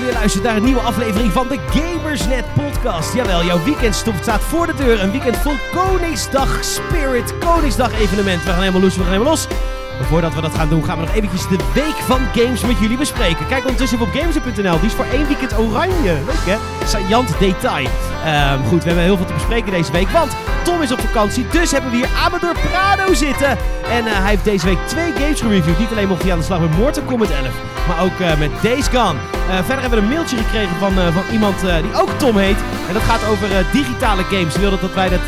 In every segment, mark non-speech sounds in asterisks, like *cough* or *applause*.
Weer luistert naar een nieuwe aflevering van de Gamersnet podcast. Jawel, jouw weekendstop staat voor de deur. Een weekend vol Koningsdag Spirit, Koningsdag evenement. We gaan helemaal los, we gaan helemaal los. Maar voordat we dat gaan doen, gaan we nog eventjes de week van games met jullie bespreken. Kijk ondertussen op gamers.nl. Die is voor één weekend oranje. Leuk hè? Saillant detail. Ehm, goed, we hebben heel veel te bespreken deze week. Want Tom is op vakantie. Dus hebben we hier Amador Prado zitten. En eh, hij heeft deze week twee games gereviewd. Niet alleen mocht hij aan de slag met Mortal Kombat 11. Maar ook eh, met Days Gone. Eh, verder hebben we een mailtje gekregen van, eh, van iemand die ook Tom heet. En dat gaat over digitale games. Ze wilde dat wij dat...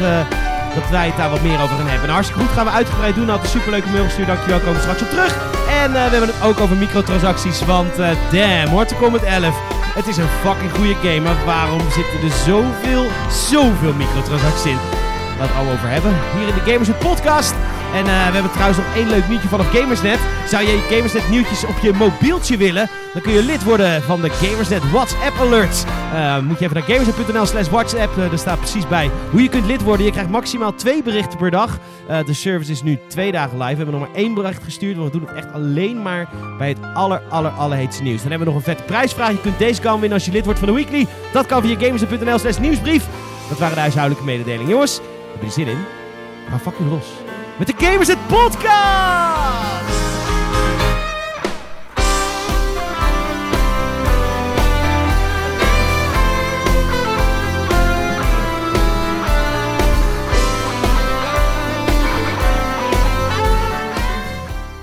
dat wij het daar wat meer over gaan hebben. En hartstikke goed, gaan we uitgebreid doen. Had een superleuke mail gestuurd, dankjewel, komen we straks op terug. En we hebben het ook over microtransacties, want uh, damn, Mortal Kombat 11. Het is een fucking goede game, maar waarom zitten er zoveel, zoveel microtransacties in? Waar we het allemaal over hebben, hier in de Gamers podcast. En uh, we hebben trouwens nog één leuk nieuwtje vanaf Gamersnet. Zou je Gamersnet nieuwtjes op je mobieltje willen? Dan kun je lid worden van de Gamersnet WhatsApp Alerts. Uh, moet je even naar gamersnet.nl slash WhatsApp. Uh, daar staat precies bij hoe je kunt lid worden. Je krijgt maximaal twee berichten per dag. De service is nu twee dagen live. We hebben nog maar één bericht gestuurd. Want we doen het echt alleen maar bij het aller, aller, allerheetste nieuws. Dan hebben we nog een vette prijsvraag. Je kunt deze kan winnen als je lid wordt van de Weekly. Dat kan via gamersnet.nl slash nieuwsbrief. Dat waren de huishoudelijke mededelingen. Jongens, heb je er zin in? Ga fucking los met de Gamers het Podcast!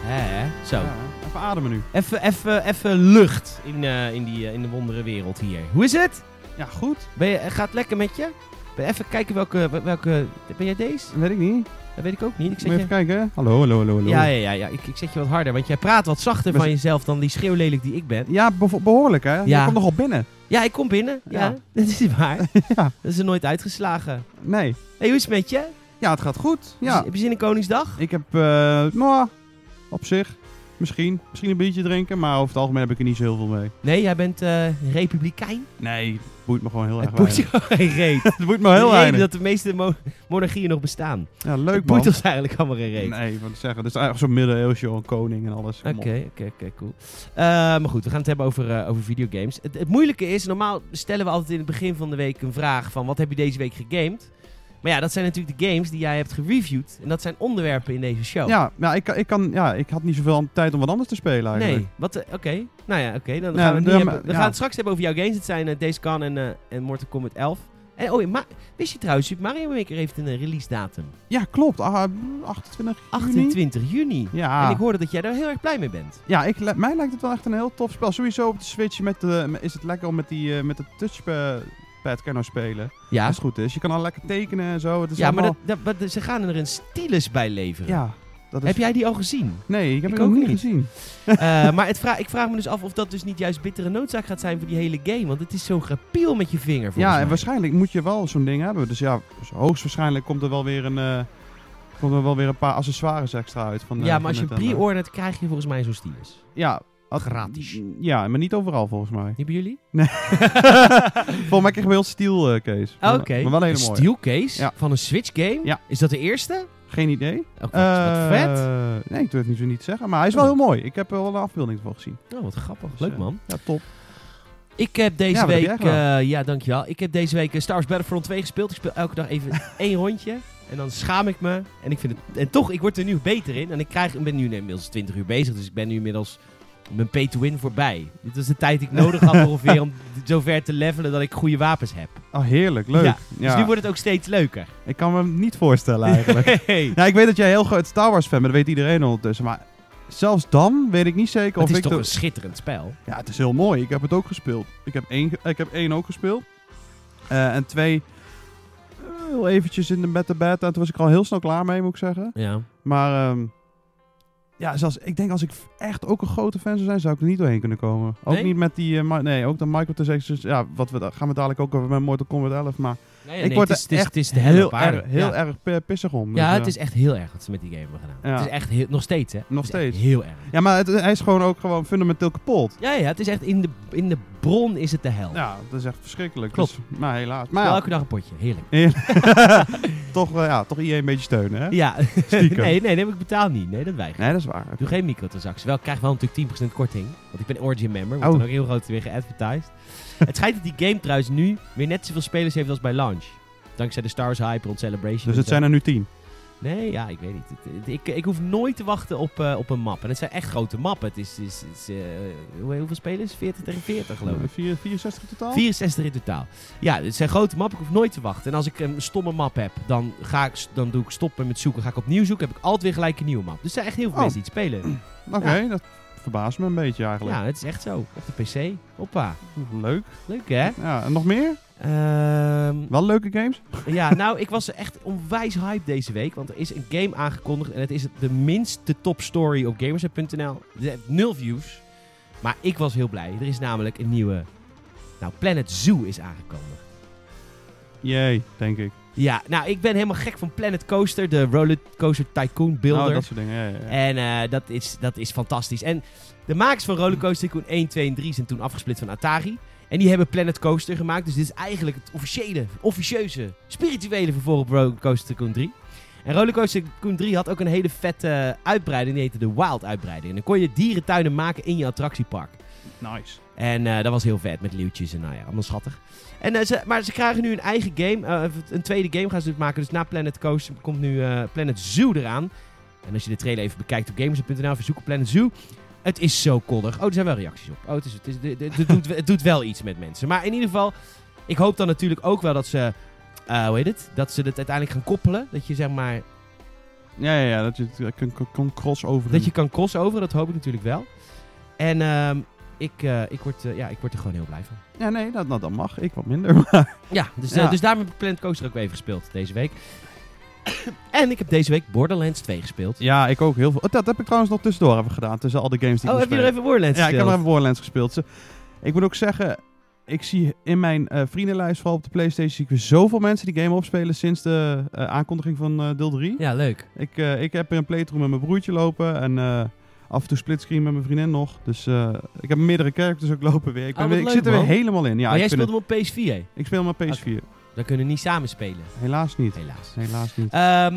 Hè, zo. Ja, even ademen nu. Even, even, even lucht in, uh, in, die, uh, in de wondere wereld hier. Hoe is het? Ja, goed. Ben je, gaat het lekker met je? Ben even kijken welke, welke... Ben jij deze? Weet ik niet. Dat weet ik ook niet. Ik Moet je even kijken. Hallo, hallo, hallo, hallo. Ja, ja, ja. ja. Ik, ik zet je wat harder, want jij praat wat zachter van jezelf dan die schreeuwlelijk die ik ben. Ja, beho- behoorlijk hè. Ja. Je komt nogal binnen. Ja, ik kom binnen. Ja, Ja. *laughs* dat is waar. *laughs* Ja. Dat is er nooit uitgeslagen. Nee. hey, hoe is het met je? Ja, het gaat goed. Ja. Heb je zin in Koningsdag? Ik heb, eh nou, op zich, misschien, misschien een biertje drinken, maar over het algemeen heb ik er niet zo heel veel mee. Nee, jij bent eh, republikein. Nee, boeit me gewoon heel erg Het boeit weinig. geen reet. *laughs* Het boeit me heel De reden weinig. dat de meeste mo- monarchieën nog bestaan. Ja, leuk het man. boeit ons eigenlijk allemaal geen reet. Nee, wat zeggen. Het is eigenlijk zo'n middeleeuws, joh, een koning en alles. Oké, Kom op. oké, oké, cool. Eh, maar goed, we gaan het hebben over, eh, over videogames. Het, het moeilijke is, normaal stellen we altijd in het begin van de week een vraag van wat heb je deze week gegamed? Maar ja, dat zijn natuurlijk de games die jij hebt gereviewd. En dat zijn onderwerpen in deze show. Ja, ja, ik, ik, kan, ja, ik had niet zoveel tijd om wat anders te spelen eigenlijk. Nee, wat? eh, Oké, nou ja, oké. dan gaan we, het de- niet hebben. we gaan het straks hebben over jouw games. Het zijn uh, Days Gone en, eh, en Mortal Kombat 11. En oh, ja, maar wist je trouwens, Super Mario Maker heeft een release datum. Ja, klopt. Ah, 28 juni. 28 juni. Ja. En ik hoorde dat jij daar heel erg blij mee bent. Ja, ik, mij lijkt het wel echt een heel tof spel. Sowieso op de Switch met de, is het lekker om met, die, met de touchpad kan nou spelen. Ja, Als het goed is. Je kan al lekker tekenen en zo. Het is ja maar, dat, dat, maar ze gaan er een stylus bij leveren. Ja, dat is... Heb jij die al gezien? Nee, ik heb Ik nog ook niet gezien. *laughs* Eh, maar het vra ik vraag me dus af of dat dus niet juist bittere noodzaak gaat zijn voor die hele game. Want het is zo'n gepiel met je vinger. Ja, en waarschijnlijk moet je wel zo'n ding hebben. Dus ja, dus hoogstwaarschijnlijk komt er wel weer een... eh, komt er wel weer een paar accessoires extra uit. Van, eh, Ja, van maar als je pre-ordert, krijg je volgens mij zo'n stylus. Ja. Gratis. Ja, maar niet overal volgens mij. Bij jullie? *laughs* volgens mij krijg je wel steel eh, case. Maar- Oké. Maar wel een Een hele mooie. steel case Ja. van een Switch game? Ja. Is dat de eerste? Geen idee. Oh, wat, Eh, wat vet. Nee, ik durf het niet zo niet te zeggen. Maar hij is wel Oh. heel mooi. Ik heb er wel een afbeelding van gezien. Oh, wat grappig. Dus, Leuk eh, man. Ja, top. Ik heb deze Ja, wat heb week... ja, dankjewel. Ik heb deze week Star Wars Battlefront 2 gespeeld. Ik speel elke dag even *laughs* één rondje. En dan schaam ik me. En ik vind het... En toch, ik word er nu beter in. En ik, krijg, ik ben nu inmiddels 20 uur bezig. Dus ik ben nu inmiddels mijn pay to win voorbij. Dit was de tijd die ik nodig had *laughs* ongeveer om zover te levelen dat ik goede wapens heb. Oh, heerlijk. Leuk. Ja, Ja, Dus nu wordt het ook steeds leuker. Ik kan me hem niet voorstellen eigenlijk. *laughs* Hey. ja, ik weet dat jij heel groot Star Wars fan bent. Dat weet iedereen ondertussen. Maar zelfs dan weet ik niet zeker Het of is ik... toch de- een schitterend spel. Ja, het is heel mooi. Ik heb het ook gespeeld. Ik heb één, ik heb één ook gespeeld. Eh, en twee... eh, Heel eventjes in de de beta. En toen was ik al heel snel klaar mee, moet ik zeggen. Ja. Maar... ehm, ja, zelfs, ik denk als ik echt ook een grote fan zou zijn, zou ik er niet doorheen kunnen komen. Ook Nee? niet met die... eh, nee, ook de microtransactions. Ja, wat we, gaan we dadelijk ook over met Mortal Kombat 11. Maar Nee, ik nee, word het is, er het is, echt het is de heel, erg, heel ja. erg pissig om. Ja, Dus, het eh, is echt heel erg wat ze met die game hebben gedaan. Ja. Het is echt heel, nog steeds, hè? Nog steeds. Heel erg. Ja, maar het, hij is gewoon ook gewoon fundamenteel kapot. Ja, ja, het is echt in de, in de bron is het de hel. Ja, dat is echt verschrikkelijk. Klopt. Dus, maar helaas. Maar ja, elke dag een potje, heerlijk. *laughs* toch, eh, ja, toch IE een beetje steunen, hè? Ja, Stiekem. *laughs* nee, nee, nee, ik betaal niet. Nee, dat weiger. Nee, dat is waar. Doe geen microtransacties. Wel, ik krijg wel natuurlijk 10% korting. Want ik ben Origin member. Wordt Oh. dan ook heel groot weer geadvertised. Het schijnt dat die game trouwens nu weer net zoveel spelers heeft als bij launch. Dankzij de Stars Hype rond Celebration. Dus het zijn er nu tien. Nee, ja, ik weet niet. Het- het- ik, ik hoef nooit te wachten op, eh, op een map. En het zijn echt grote mappen. Het is, is, is, eh, hoe- hoeveel spelers? 40 tegen 40 geloof ik. Vier- 64 in totaal? 64 in totaal. Ja, het zijn grote mappen. Ik hoef nooit te wachten. En als ik een stomme map heb, dan, ga ik, dan doe ik stoppen met zoeken. Ga ik opnieuw zoeken. Heb ik altijd weer gelijk een nieuwe map. Dus er zijn echt heel veel Oh. mensen die het spelen. Oké, dat verbaast me een beetje eigenlijk. Ja, het is echt zo. Op de PC. Hoppa. Leuk. Leuk hè? Ja, en nog meer? Ehm, Wel leuke games? *laughs* ja, nou, ik was echt onwijs hype deze week. Want er is een game aangekondigd. En het is de minste top story op heeft Nul views. Maar ik was heel blij. Er is namelijk een nieuwe... Nou, Planet Zoo is aangekondigd. Jee, denk ik. Ja, nou, ik ben helemaal gek van Planet Coaster. De Rollercoaster Tycoon Builder. Oh, dat soort dingen. Ja, ja. En eh, dat, is, dat is fantastisch. En de makers van Rollercoaster Tycoon 1, 2 en 3 zijn toen afgesplit van Atari. En die hebben Planet Coaster gemaakt. Dus dit is eigenlijk het officiële, officieuze, spirituele vervolg op Rollercoaster Tycoon 3. En Rollercoaster Tycoon 3 had ook een hele vette uitbreiding. Die heette de Wild uitbreiding. En dan kon je dierentuinen maken in je attractiepark. Nice. En eh, dat was heel vet met leeuwtjes en nou ja, allemaal schattig. En, eh, ze, maar ze krijgen nu een eigen game. eh, een tweede game gaan ze dus maken. Dus na Planet Coaster komt nu Planet Zoo eraan. En als je de trailer even bekijkt op gamers.nl, verzoek op Planet Zoo. Het is zo koddig. Oh, er zijn wel reacties op. Oh, het, is, het, is, het, het doet, het doet wel iets met mensen. Maar in ieder geval, ik hoop dan natuurlijk ook wel dat ze, eh, hoe heet het? Dat ze het uiteindelijk gaan koppelen. Dat je zeg maar, Ja, ja, ja, dat je het kan, kan, kan crossover. dat je kan crossoveren. Dat hoop ik natuurlijk wel. En ehm, ik, eh, ik, word, eh, ja, ik word er gewoon heel blij van. Ja, nee, dat, dat, dat mag. Ik wat minder. *laughs* maar- Ja, dus, eh, Ja. dus daarom heb ik Planet Coaster ook weer even gespeeld deze week. *coughs* en ik heb deze week Borderlands 2 gespeeld. ja, ik ook heel veel. Oh, dat heb ik trouwens nog tussendoor even gedaan. Tussen al de games die ik oh, heb je nog even Borderlands Ja, ik heb nog even Borderlands gespeeld. Ze- Ik moet ook zeggen, ik zie in mijn eh, vriendenlijst, vooral op de Playstation, zie ik weer zoveel mensen die game opspelen sinds de eh, aankondiging van eh, deel 3. Ja, leuk. Ik, ik heb een playthrough met mijn broertje lopen en af en toe splitscreen met mijn vriendin nog. Dus ik heb meerdere characters ook lopen weer. Ik, ben Oh, weer- ik leuk, zit er weer helemaal in. Ja, maar jij speelt hem op PS4, hè? het- ik speel hem op PS4. Dan kunnen we niet samen spelen, Helaas niet. helaas. Helaas niet. Ehm,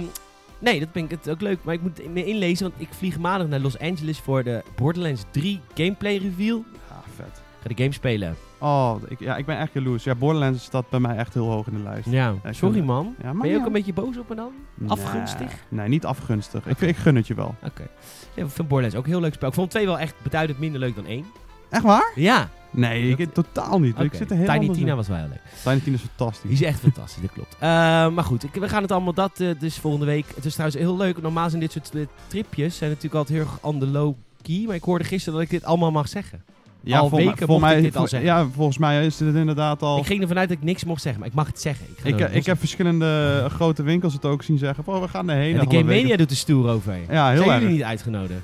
nee, dat vind ik het ook leuk. Maar ik moet me inlezen, want ik vlieg maandag naar Los Angeles voor de Borderlands 3 gameplay reveal. Ja, vet. Ik ga de game spelen. Oh, ik, ja, ik ben echt jaloers. Ja, Borderlands staat bij mij echt heel hoog in de lijst. Ja, sorry man. Ja, Ben je ook een beetje boos op me dan? Nee. afgunstig? Nee, niet afgunstig. Ik, ik gun het je wel. Oké. Ja, ik vind Borderlands ook een heel leuk spel. Ik vond 2 wel echt beduidend minder leuk dan 1. Echt waar? Ja. Nee, ik, totaal niet. Ik zit er helemaal Tiny Tina in. was wel heel leuk. Tiny Tina is fantastisch. Die is echt fantastisch, dat klopt. Eh, maar goed, ik, we gaan het allemaal dat eh, dus volgende week. Het is trouwens heel leuk. Normaal zijn dit soort eh, tripjes zijn natuurlijk altijd heel erg on the low key. Maar ik hoorde gisteren dat ik dit allemaal mag zeggen. Ja, Al vol- weken vol mocht ik mij, dit al zeggen. Ja, volgens mij is het inderdaad al... Ik ging ervan uit dat ik niks mocht zeggen, maar ik mag het zeggen. Ik, Ik, ik, los- heb verschillende eh, grote winkels het ook zien zeggen. Oh, we gaan erheen. En de Game weken- Mania doet er stoer over. Ja, heel Zijn erg. jullie niet uitgenodigd?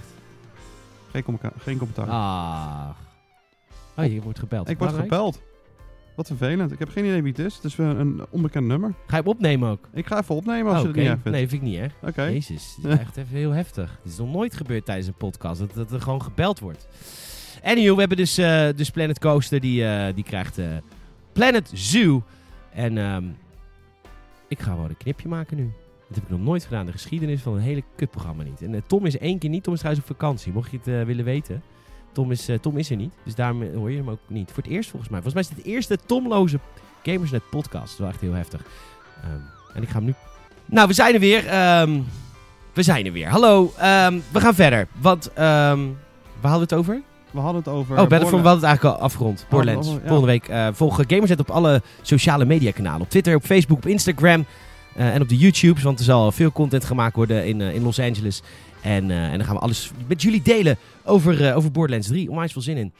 Geen, commentaar. geen commentaar. Ah. Oh, je wordt gebeld. ik word gebeld. Wat vervelend. Ik heb geen idee wie het is. Het is een, een onbekend nummer. Ga je hem opnemen ook? Ik ga even opnemen als Oh, je het niet vindt. Nee, vind ik niet erg. Oké. Jezus, dit is echt even heel heftig. Dit is nog nooit gebeurd tijdens een podcast, dat, dat er gewoon gebeld wordt. Anyhow, we hebben dus, eh, dus Planet Coaster, die, eh, die krijgt eh, Planet Zoo. En ehm, ik ga wel een knipje maken nu. Dat heb ik nog nooit gedaan. De geschiedenis van een hele kutprogramma niet. En Tom is één keer niet. Tom is trouwens op vakantie, mocht je het willen weten. Tom is, Tom is er niet, dus daarom hoor je hem ook niet. Voor het eerst volgens mij. Volgens mij is het de eerste Tomloze Gamersnet podcast. Dat wel echt heel heftig. Ehm, en ik ga hem nu... Nou, we zijn er weer. Ehm, we zijn er weer. Hallo, we gaan verder. Want, waar hadden we het over? We hadden het over... Oh, Battlefront, we hadden het eigenlijk al afgerond. Borderlands. oh, ja. Volgende week uh, volgen Gamerset op alle sociale media kanalen. Op Twitter, op Facebook, op Instagram uh, en op de YouTubes. Want er zal veel content gemaakt worden in, uh, in Los Angeles. En, en dan gaan we alles met jullie delen over, over Borderlands 3. Onwijs veel zin in.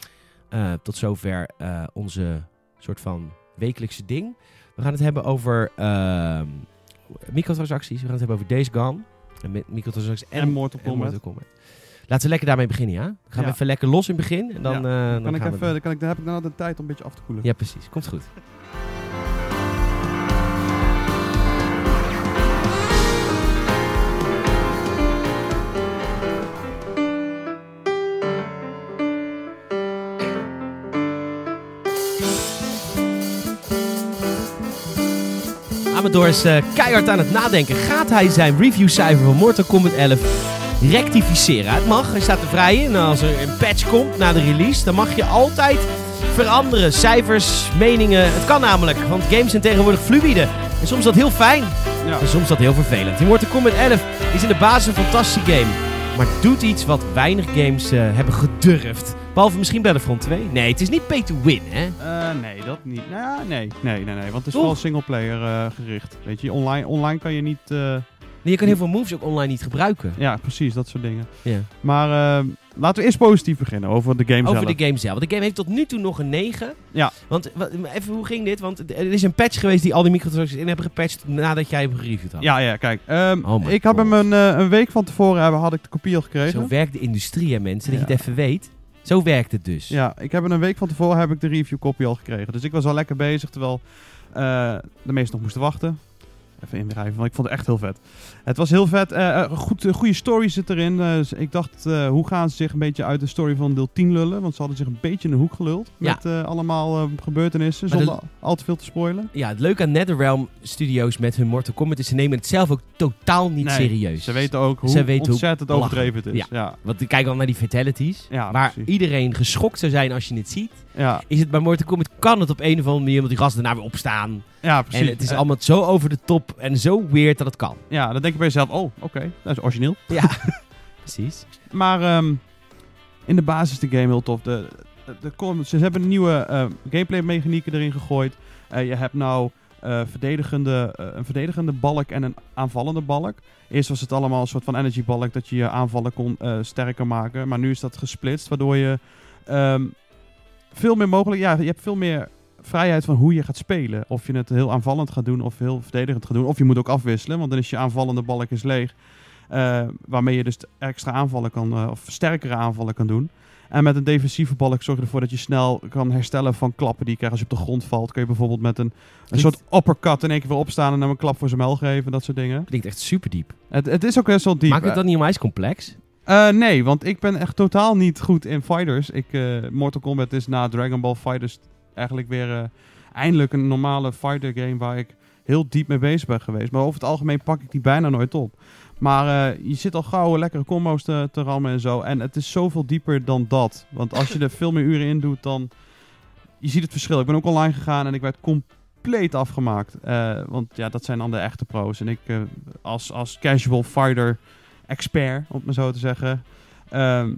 Tot zover onze soort van wekelijkse ding. We gaan het hebben over ehm, microtransacties. We gaan het hebben over Days Gone. En microtransacties en, en Mortal en Kombat. Mortal Kombat. Laten we lekker daarmee beginnen, ja? Gaan we even lekker los in het begin. En dan, eh, kan ik even, kan ik, dan heb ik dan de tijd om een beetje af te koelen. Ja, precies. Komt goed. Amador is eh, keihard aan het nadenken. Gaat hij zijn reviewcijfer van Mortal Kombat 11 rectificeren? Het mag, hij staat er vrij in. En als er een patch komt na de release, dan mag je altijd veranderen. Cijfers, meningen, het kan namelijk. Want games zijn tegenwoordig fluïde. En soms is dat heel fijn, Ja. en soms is dat heel vervelend. Die Mortal Kombat 11 is in de basis een fantastische game. Maar doet iets wat weinig games eh, hebben gedurfd. Behalve misschien Battlefront 2. Nee, het is niet pay to win, hè? Eh, nee, dat niet. Nou, nee, nee, nee, nee. Want het is Toch? vooral singleplayer eh gericht. Weet je, online, online kan je niet... je kan heel veel moves ook online niet gebruiken. ja, precies, dat soort dingen. Ja. Maar eh, laten we eerst positief beginnen over de game Over zelf. de game zelf. Want de game heeft tot nu toe nog een 9. Ja. Want wa- even, hoe ging dit? Want er is een patch geweest die al die microtransacties in hebben gepatcht nadat jij hem gereviewd had. Ja, ja, kijk. ehm, Oh my ik had hem een, eh, een week van tevoren hebben, had ik de kopie al gekregen. Zo werkt de industrie, hè, mensen. Dat je het even weet. Zo werkt het dus. Ja, ik heb een week van tevoren heb ik de review copy al gekregen. Dus ik was al lekker bezig, terwijl eh, de meesten nog moesten wachten. Even inwrijven, want ik vond het echt heel vet. Het was heel vet. eh, eh, goed, een goede story zit erin. Eh, dus ik dacht, eh, hoe gaan ze zich een beetje uit de story van deel 10 lullen? Want ze hadden zich een beetje in de hoek geluld. Ja. Met eh, allemaal eh, gebeurtenissen, Maar de- zonder al te veel te spoilen. Ja, het leuke aan NetherRealm Studios met hun Mortal Kombat is ze nemen het zelf ook totaal niet Nee, serieus. Ze weten ook hoe Ze weten hoe ontzettend overdreven het is. Ja, Want kijk al naar die fatalities. ja, waar precies. iedereen geschokt zou zijn als je het ziet. Ja, Is het bij Mortal Kombat kan het op een of andere manier, omdat die gasten daarna weer opstaan. ja, precies. En het is Eh, allemaal zo over de top en zo weird dat het kan. Ja, dan denk je bij jezelf, oh, oké, dat is origineel. Ja, *laughs* precies. Maar ehm, in de basis is de game heel tof. De, de, ze hebben nieuwe eh, gameplay mechanieken erin gegooid. Eh, je hebt nou eh, verdedigende, een verdedigende balk en een aanvallende balk. Eerst was het allemaal een soort van energy balk dat je je aanvallen kon sterker maken. Maar nu is dat gesplitst, waardoor je ehm, veel meer mogelijk... Ja, je hebt veel meer vrijheid van hoe je gaat spelen. Of je het heel aanvallend gaat doen of heel verdedigend gaat doen. Of je moet ook afwisselen, want dan is je aanvallende balk is leeg. Eh, waarmee je dus extra aanvallen kan, eh, of sterkere aanvallen kan doen. En met een defensieve balk zorg je ervoor dat je snel kan herstellen van klappen die je krijgt als je op de grond valt. Kun je bijvoorbeeld met een, een soort uppercut in één keer weer opstaan en dan een klap voor zijn mel geven. Dat soort dingen. Klinkt echt super diep. Het, het is ook best wel diep. Maakt het dan niet onwijs complex? Eh, nee, want ik ben echt totaal niet goed in fighters. Ik, Mortal Kombat is na Dragon Ball Fighters eigenlijk weer eh, eindelijk een normale fighter game waar ik heel diep mee bezig ben geweest. Maar over het algemeen pak ik die bijna nooit op. Maar eh, je zit al gauw lekkere combo's te, te rammen en zo. En het is zoveel dieper dan dat. Want als je er *laughs* veel meer uren in doet, dan... Je ziet het verschil. Ik ben ook online gegaan en ik werd compleet afgemaakt. Eh, want ja, dat zijn dan de echte pro's. En ik als, als casual fighter expert, om het maar zo te zeggen... ehm,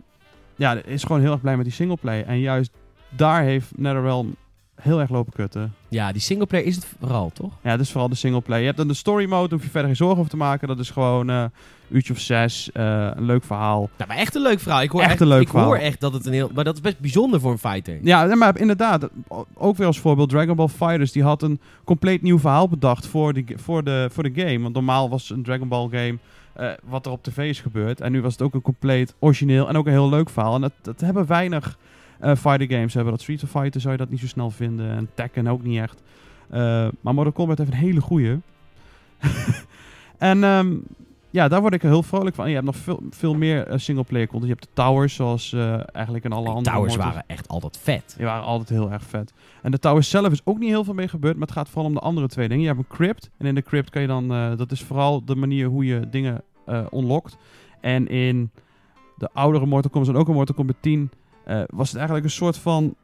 ja, is gewoon heel erg blij met die singleplay. En juist daar heeft NetherRealm heel erg lopen kutten. Ja, die singleplayer is het vooral, toch? Ja, dat is vooral de singleplay. Je hebt dan de story mode, daar hoef je verder geen zorgen over te maken. Dat is gewoon eh uurtje of zes, eh, een leuk verhaal. Nou, maar echt een leuk verhaal. Ik hoor Echt echt, een leuk ik verhaal. hoor echt dat het een heel... Maar dat is best bijzonder voor een fighter. Ja, maar inderdaad, ook weer als voorbeeld, Dragon Ball Fighters, die had een compleet nieuw verhaal bedacht voor de, voor de, voor de game. Want normaal was een Dragon Ball game eh, wat er op tv is gebeurd. En nu was het ook een compleet origineel en ook een heel leuk verhaal. En dat, dat hebben weinig fighter games. Hebben dat Street of Fighter, zou je dat niet zo snel vinden. En Tekken ook niet echt. Eh, maar Mortal Kombat heeft een hele goeie. *laughs* en ehm, ja, daar word ik heel vrolijk van. En je hebt nog veel, veel meer eh, singleplayer content. Je hebt de towers, zoals eh, eigenlijk in alle andere towers waren echt altijd vet. die waren altijd heel erg vet. En de towers zelf is ook niet heel veel mee gebeurd, maar het gaat vooral om de andere twee dingen. Je hebt een crypt. En in de crypt kan je dan, eh, dat is vooral de manier hoe je dingen eh unlockt. En in de oudere Mortal Kombat en ook in Mortal Kombat 10 eh, was het eigenlijk een soort van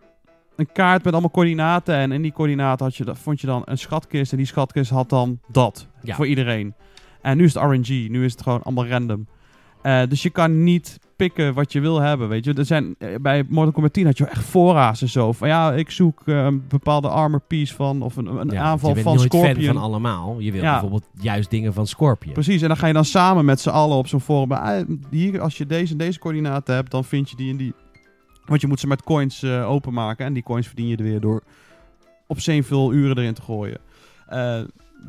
een kaart met allemaal coördinaten. En in die coördinaten had je, vond je dan een schatkist. En die schatkist had dan dat Ja. voor iedereen. En nu is het RNG. Nu is het gewoon allemaal random. Eh, dus je kan niet pikken wat je wil hebben, weet je. Er zijn, eh, bij Mortal Kombat 10 had je echt voorraden zo. Van ja, ik zoek een bepaalde armor piece van... Of een, een Ja, aanval je van Scorpion. fan van allemaal. Je wil Ja. bijvoorbeeld juist dingen van Scorpion. Precies, en dan ga je dan samen met z'n allen op zo'n forum. Ah, hier, als je deze en deze coördinaten hebt, dan vind je die en die. Want je moet ze met coins eh, openmaken. En die coins verdien je er weer door op zee veel uren erin te gooien. Eh,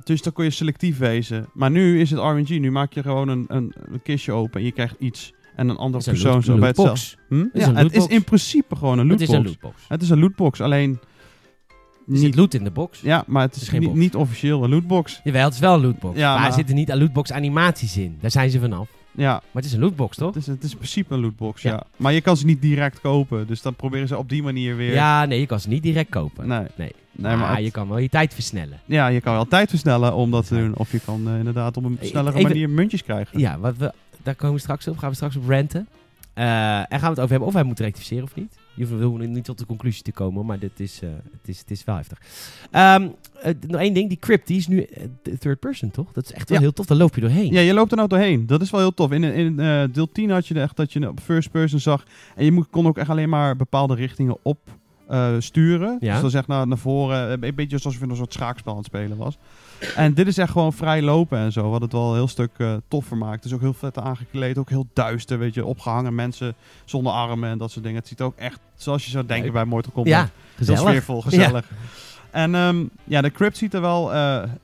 dus dan kun je selectief wezen. Maar nu is het RNG. Nu maak je gewoon een, een, een kistje open en je krijgt iets. En een andere Het een persoon zo bij hetzelfde. Hm? is Ja, een het is in principe gewoon een Het lootbox. is een lootbox. Het is een lootbox, alleen... Het niet loot in de box. Ja, maar het is, geen niet, niet officieel een lootbox. Jawel, het is wel een lootbox. Ja, maar, maar- er zitten niet lootbox animaties in. Daar zijn ze vanaf. Ja, Maar het is een lootbox, toch? het is, het is in principe een lootbox, ja. Ja. Maar je kan ze niet direct kopen. Dus dan proberen ze op die manier weer... Ja, nee, je kan ze niet direct kopen. Nee, Nee. Nee, maar het- je kan wel je tijd versnellen. ja, je kan wel tijd versnellen om dat te doen. Of je kan eh, inderdaad op een Ik- snellere even- manier muntjes krijgen. Ja, wat we, daar komen we straks op. Gaan we straks op ranten. Eh, en gaan we het over hebben of hij moet rectificeren of niet. Je hoeft- niet tot de conclusie te komen, maar dit is, eh, het is, het is wel heftig. Eh, nog één ding, die crypt, die is nu eh, third person, toch? Dat is echt wel Ja. heel tof, daar loop je doorheen. Ja, je loopt er nou doorheen. Dat is wel heel tof. In, in deel 10 had je echt dat je op first person zag. En je kon ook echt alleen maar bepaalde richtingen op eh, sturen. Ja. Dus dat is echt naar, naar voren. eh, Een beetje alsof je een soort schaakspel aan het spelen was. En dit is echt gewoon vrij lopen en zo. Wat het wel een heel stuk eh toffer maakt. Het is ook heel vet aangekleed. Ook heel duister. Weet je, opgehangen mensen zonder armen en dat soort dingen. Het ziet ook echt zoals je zou denken bij Mortal Kombat. Ja, Heel gezellig. sfeervol, gezellig. En ehm, ja, de crypt ziet er wel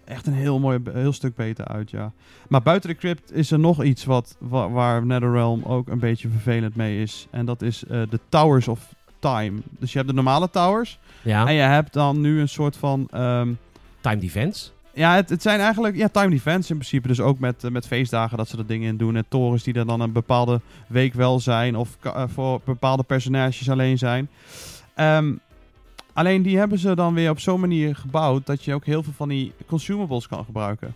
echt een heel mooi, heel stuk beter uit, ja. Maar buiten de crypt is er nog iets wat, wa- waar NetherRealm ook een beetje vervelend mee is. En dat is de Towers of Time. Dus je hebt de normale towers. Ja, En je hebt dan nu een soort van... ehm, time defense. ja, het, het zijn eigenlijk ja, time defense in principe. Dus ook met, eh, met feestdagen dat ze er dingen in doen. En torens die er dan een bepaalde week wel zijn. Of eh, voor bepaalde personages alleen zijn. Ehm, alleen die hebben ze dan weer op zo'n manier gebouwd. Dat je ook heel veel van die consumables kan gebruiken.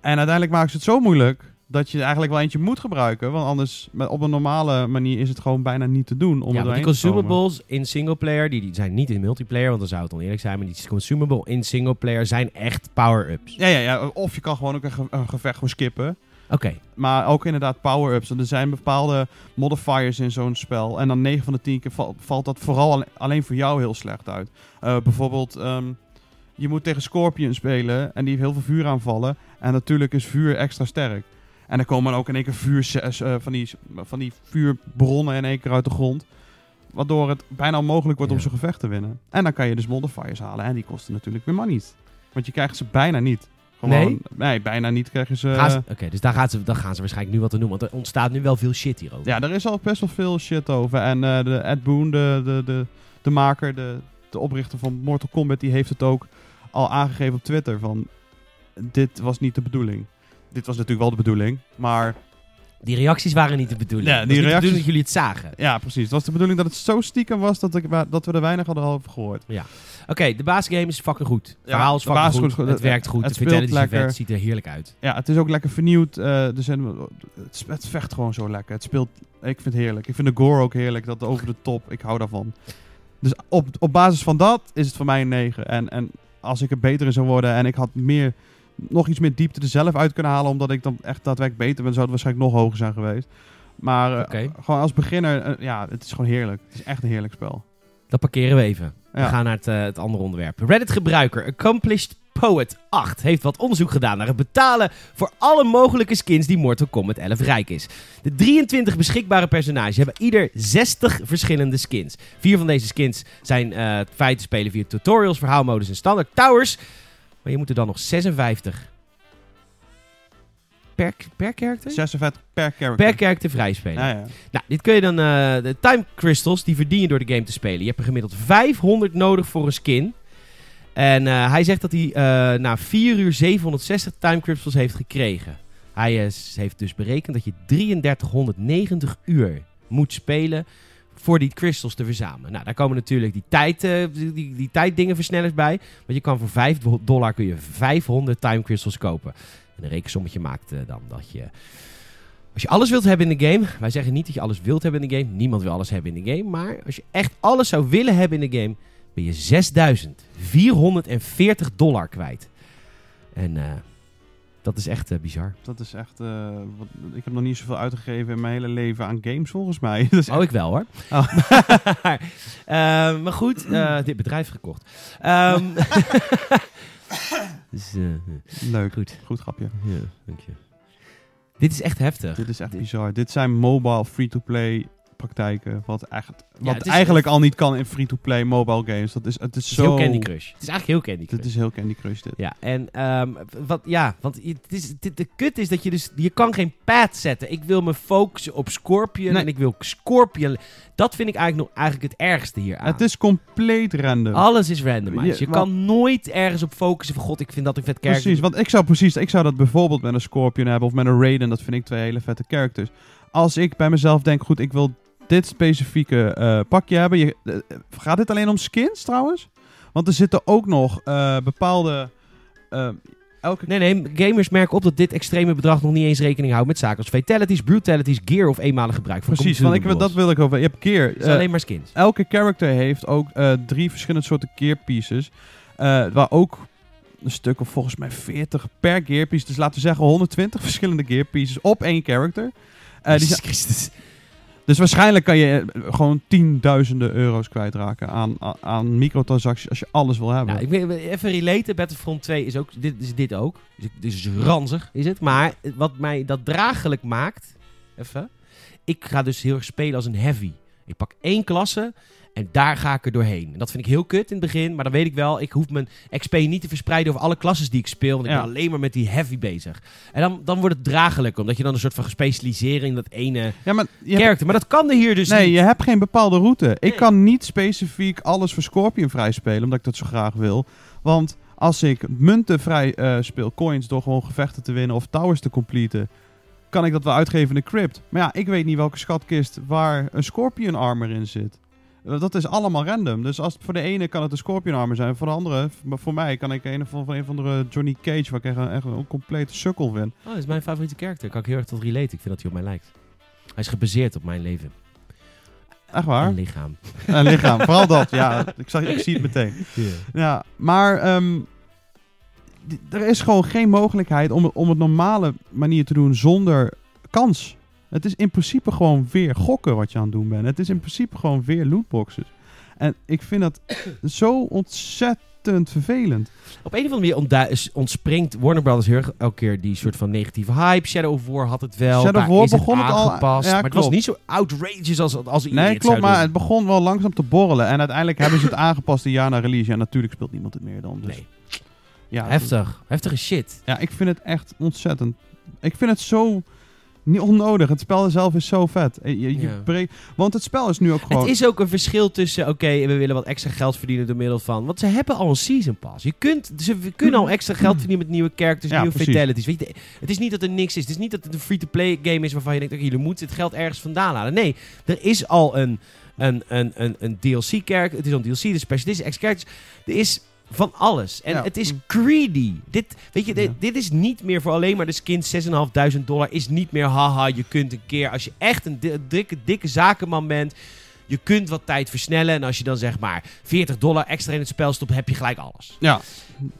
En uiteindelijk maken ze het zo moeilijk. Dat je er eigenlijk wel eentje moet gebruiken. Want anders op een normale manier is het gewoon bijna niet te doen. Om ja, er die consumables in singleplayer, die, die zijn niet in multiplayer, want dan zou het oneerlijk zijn. Maar die consumable in singleplayer zijn echt power-ups. Ja, ja, ja, of je kan gewoon ook een, ge- een gevecht gewoon skippen. Oké, Maar ook inderdaad power-ups. Er zijn bepaalde modifiers in zo'n spel. En dan 9 van de 10 keer val- valt dat vooral alle- alleen voor jou heel slecht uit. Eh, bijvoorbeeld, ehm, je moet tegen Scorpion spelen. En die heeft heel veel vuuraanvallen. En natuurlijk is vuur extra sterk. En dan komen ook in één keer vuur, eh, van, die, van die vuurbronnen in één keer uit de grond. Waardoor het bijna onmogelijk wordt om zo'n gevecht te winnen. En dan kan je dus modifiers halen. En die kosten natuurlijk weer money. Want je krijgt ze bijna niet. Gewoon, Nee? nee, bijna niet krijgen ze... Oké, dus daar gaan, ze, daar gaan ze waarschijnlijk nu wat aan doen. Want er ontstaat nu wel veel shit hierover. Ja, er is al best wel veel shit over. En eh, de Ed Boon, de, de, de, de maker, de, de oprichter van Mortal Kombat, die heeft het ook al aangegeven op Twitter van dit was niet de bedoeling. Dit was natuurlijk wel de bedoeling, maar Die reacties waren niet de bedoeling. Ja, Het die reacties- bedoeling dat jullie het zagen. ja, precies. Het was de bedoeling dat het zo stiekem was dat, ik, dat we er weinig hadden over gehoord. Oké, de basisgame is fucking goed. Het Ja, verhaal is fucking goed. is goed. Het Het- werkt goed. het speelt lekker. vet. ziet er heerlijk uit. Ja, het is ook lekker vernieuwd. er zijn, het, het vecht gewoon zo lekker. Het speelt, ik vind het heerlijk. Ik vind de gore ook heerlijk. Dat over de top. Ik hou daarvan. Dus op, op basis van dat is het voor mij een 9. En, en als ik er beter in zou worden en ik had meer, nog iets meer diepte er zelf uit kunnen halen, omdat ik dan echt daadwerkelijk beter ben, zou het waarschijnlijk nog hoger zijn geweest. Maar eh, gewoon als beginner, eh, ja, het is gewoon heerlijk. Het is echt een heerlijk spel. Dat parkeren we even. We gaan naar het, eh, het andere onderwerp. Reddit-gebruiker Accomplished Poet 8 heeft wat onderzoek gedaan naar het betalen voor alle mogelijke skins die Mortal Kombat 11 rijk is. De 23 beschikbare personages hebben ieder 60 verschillende skins. Vier van deze skins zijn te spelen via tutorials, verhaalmodus en standaard towers. Maar je moet er dan nog 56 per, per character? 56 per character. Per character vrij spelen. Ja, ja. Nou, dit kun je dan... eh, de time crystals, die verdien je door de game te spelen. Je hebt er gemiddeld 500 nodig voor een skin. En eh, hij zegt dat hij eh, na 4 uur 760 time crystals heeft gekregen. Hij heeft dus berekend dat je 3390 uur moet spelen voor die crystals te verzamelen. Nou, daar komen natuurlijk die, tijd, eh, die, die, tijddingen versnellers bij. Want je kan voor 5 do- dollar kun je 500 time crystals kopen. En een rekensommetje maakt eh, dan dat je... Als je alles wilt hebben in de game, wij zeggen niet dat je alles wilt hebben in de game. Niemand wil alles hebben in de game. Maar als je echt alles zou willen hebben in de game, ben je 6440 dollar kwijt. En eh, dat is echt eh, bizar. Dat is echt... eh, wat, ik heb nog niet zoveel uitgegeven in mijn hele leven aan games, volgens mij. *laughs* Dat is Oh, ik wel hoor. Oh. *laughs* Eh, maar goed, eh, *clears throat* dit bedrijf gekocht. Ehm, *laughs* dus, Leuk. goed. Goed grapje. Ja, dank je. Dit is echt heftig. Dit is echt Dit- bizar. Dit zijn mobile free-to-play praktijken. Wat, echt, wat het is- eigenlijk al niet kan in free-to-play mobile games. Dat is, het is Het is zo... heel Candy Crush. Het is eigenlijk heel Candy Crush. Dit is heel Candy Crush dit. Ja, en ehm, wat, ja, want het is, dit- de kut is dat je dus, je kan geen pad zetten. Ik wil me focussen op Scorpion Nee. en ik wil Scorpion. Dat vind ik eigenlijk nog eigenlijk het ergste hier aan. Het is compleet random. Alles is randomized. Je- kan nooit ergens op focussen van god, ik vind dat een vet character. Precies, want ik zou precies, ik zou dat bijvoorbeeld met een Scorpion hebben of met een Raiden. Dat vind ik twee hele vette characters. Als ik bij mezelf denk, goed, ik wil dit specifieke eh, pakje hebben. Je, eh, gaat dit alleen om skins trouwens? Want er zitten ook nog eh, bepaalde... elke Nee, nee, gamers merken op dat dit extreme bedrag nog niet eens rekening houdt met zaken als fatalities, brutalities, gear of eenmalig gebruik van Precies, want ik, dat wil ik over. Je hebt keer. Het is eh, alleen maar skins. elke character heeft ook drie verschillende soorten gear pieces. waar ook een stuk of volgens mij 40 per gear piece. Dus laten we zeggen 120 verschillende gear pieces op één character. Die zijn-. Dus waarschijnlijk kan je eh, gewoon tienduizenden euro's kwijtraken aan, aan, microtransacties als je alles wil hebben. Nou, ik wil even relaten. Battlefront 2 is, ook, dit, is dit ook. Dus, ik- dus ranzig is het. Maar wat mij dat draaglijk maakt... Even. Ik ga dus heel erg spelen als een heavy. Ik pak één klasse en daar ga ik er doorheen. En dat vind ik heel kut in het begin. Maar dan weet ik wel, ik hoef mijn XP niet te verspreiden over alle klasses die ik speel. Want ik Ja. ben alleen maar met die heavy bezig. En dan, dan wordt het draaglijk. Omdat je dan een soort van gespecialiseerd in dat ene ja, maar hebt- dat kan er hier dus nee, niet. je hebt geen bepaalde route. Ik Nee. kan niet specifiek alles voor Scorpion vrij spelen, omdat ik dat zo graag wil. Want als ik munten vrij eh, speel, coins, door gewoon gevechten te winnen of towers te completen, kan ik dat wel uitgeven in de crypt. Maar ja, ik weet niet welke schatkist waar een Scorpion armor in zit. Dat is allemaal random. Dus als, voor de ene kan het een Scorpion armor zijn. Voor de andere, maar voor mij, kan ik een van, van een van de Johnny Cage, waar ik echt een, echt een complete sukkel vind. Oh, dat is mijn favoriete character. Kan ik heel erg tot relate. Ik vind dat hij op mij lijkt. Hij is gebaseerd op mijn leven. Echt waar? En lichaam. *laughs* En lichaam, vooral dat. Ja, *laughs* ik, zag, ik zie het meteen. Ja, maar ehm, er is gewoon geen mogelijkheid om, om het normale manier te doen zonder kans. Het is in principe gewoon weer gokken wat je aan het doen bent. Het is in principe gewoon weer lootboxes. En ik vind dat *clears throat* zo ontzettend vervelend. Op een of andere manier ontspringt Warner Brothers heel erg elke keer die soort van negatieve hype. Shadow of War had het wel. Shadow of War is het begon het al- ja, maar het was niet zo outrageous als, als iedereen Nee, klopt, maar doen. het begon wel langzaam te borrelen. En uiteindelijk hebben ze het *clears throat* aangepast een jaar na release. Ja, natuurlijk speelt niemand het meer dan. Dus, Nee, ja, heftig. Heftige shit. Ja, ik vind het echt ontzettend. Ik vind het zo niet onnodig. Het spel zelf is zo vet. Je, je Ja. breekt- want het spel is nu ook gewoon. Het is ook een verschil tussen, oké, we willen wat extra geld verdienen door middel van... Want ze hebben al een season pass. Je kunt, ze kunnen al extra geld verdienen met nieuwe characters, Ja, nieuwe precies. fatalities. Weet je, het is niet dat er niks is. Het is niet dat het een free-to-play game is waarvan je denkt, oké, jullie moeten het geld ergens vandaan halen. Nee, er is al een, een, een, een, een DLC-character. Het is al een DLC, de special edition, ex-characters. Er is van alles. En Ja. het is greedy. Dit, weet je, dit, Ja. dit is niet meer voor alleen maar de skins 6.500 dollar. Is niet meer, haha, je kunt een keer, als je echt een di- dikke, dikke zakenman bent... Je kunt wat tijd versnellen. En als je dan zeg maar 40 dollar extra in het spel stopt, heb je gelijk alles. Ja,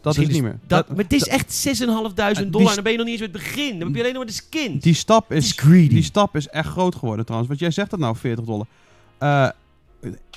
dat is niet meer. Dat, maar het is echt 6.500 die dollar. En dan ben je nog niet eens met het begin. Dan heb je alleen nog maar de skins. die stap is is. greedy. Die stap is echt groot geworden trouwens. Want jij zegt dat nou 40 dollar. Eh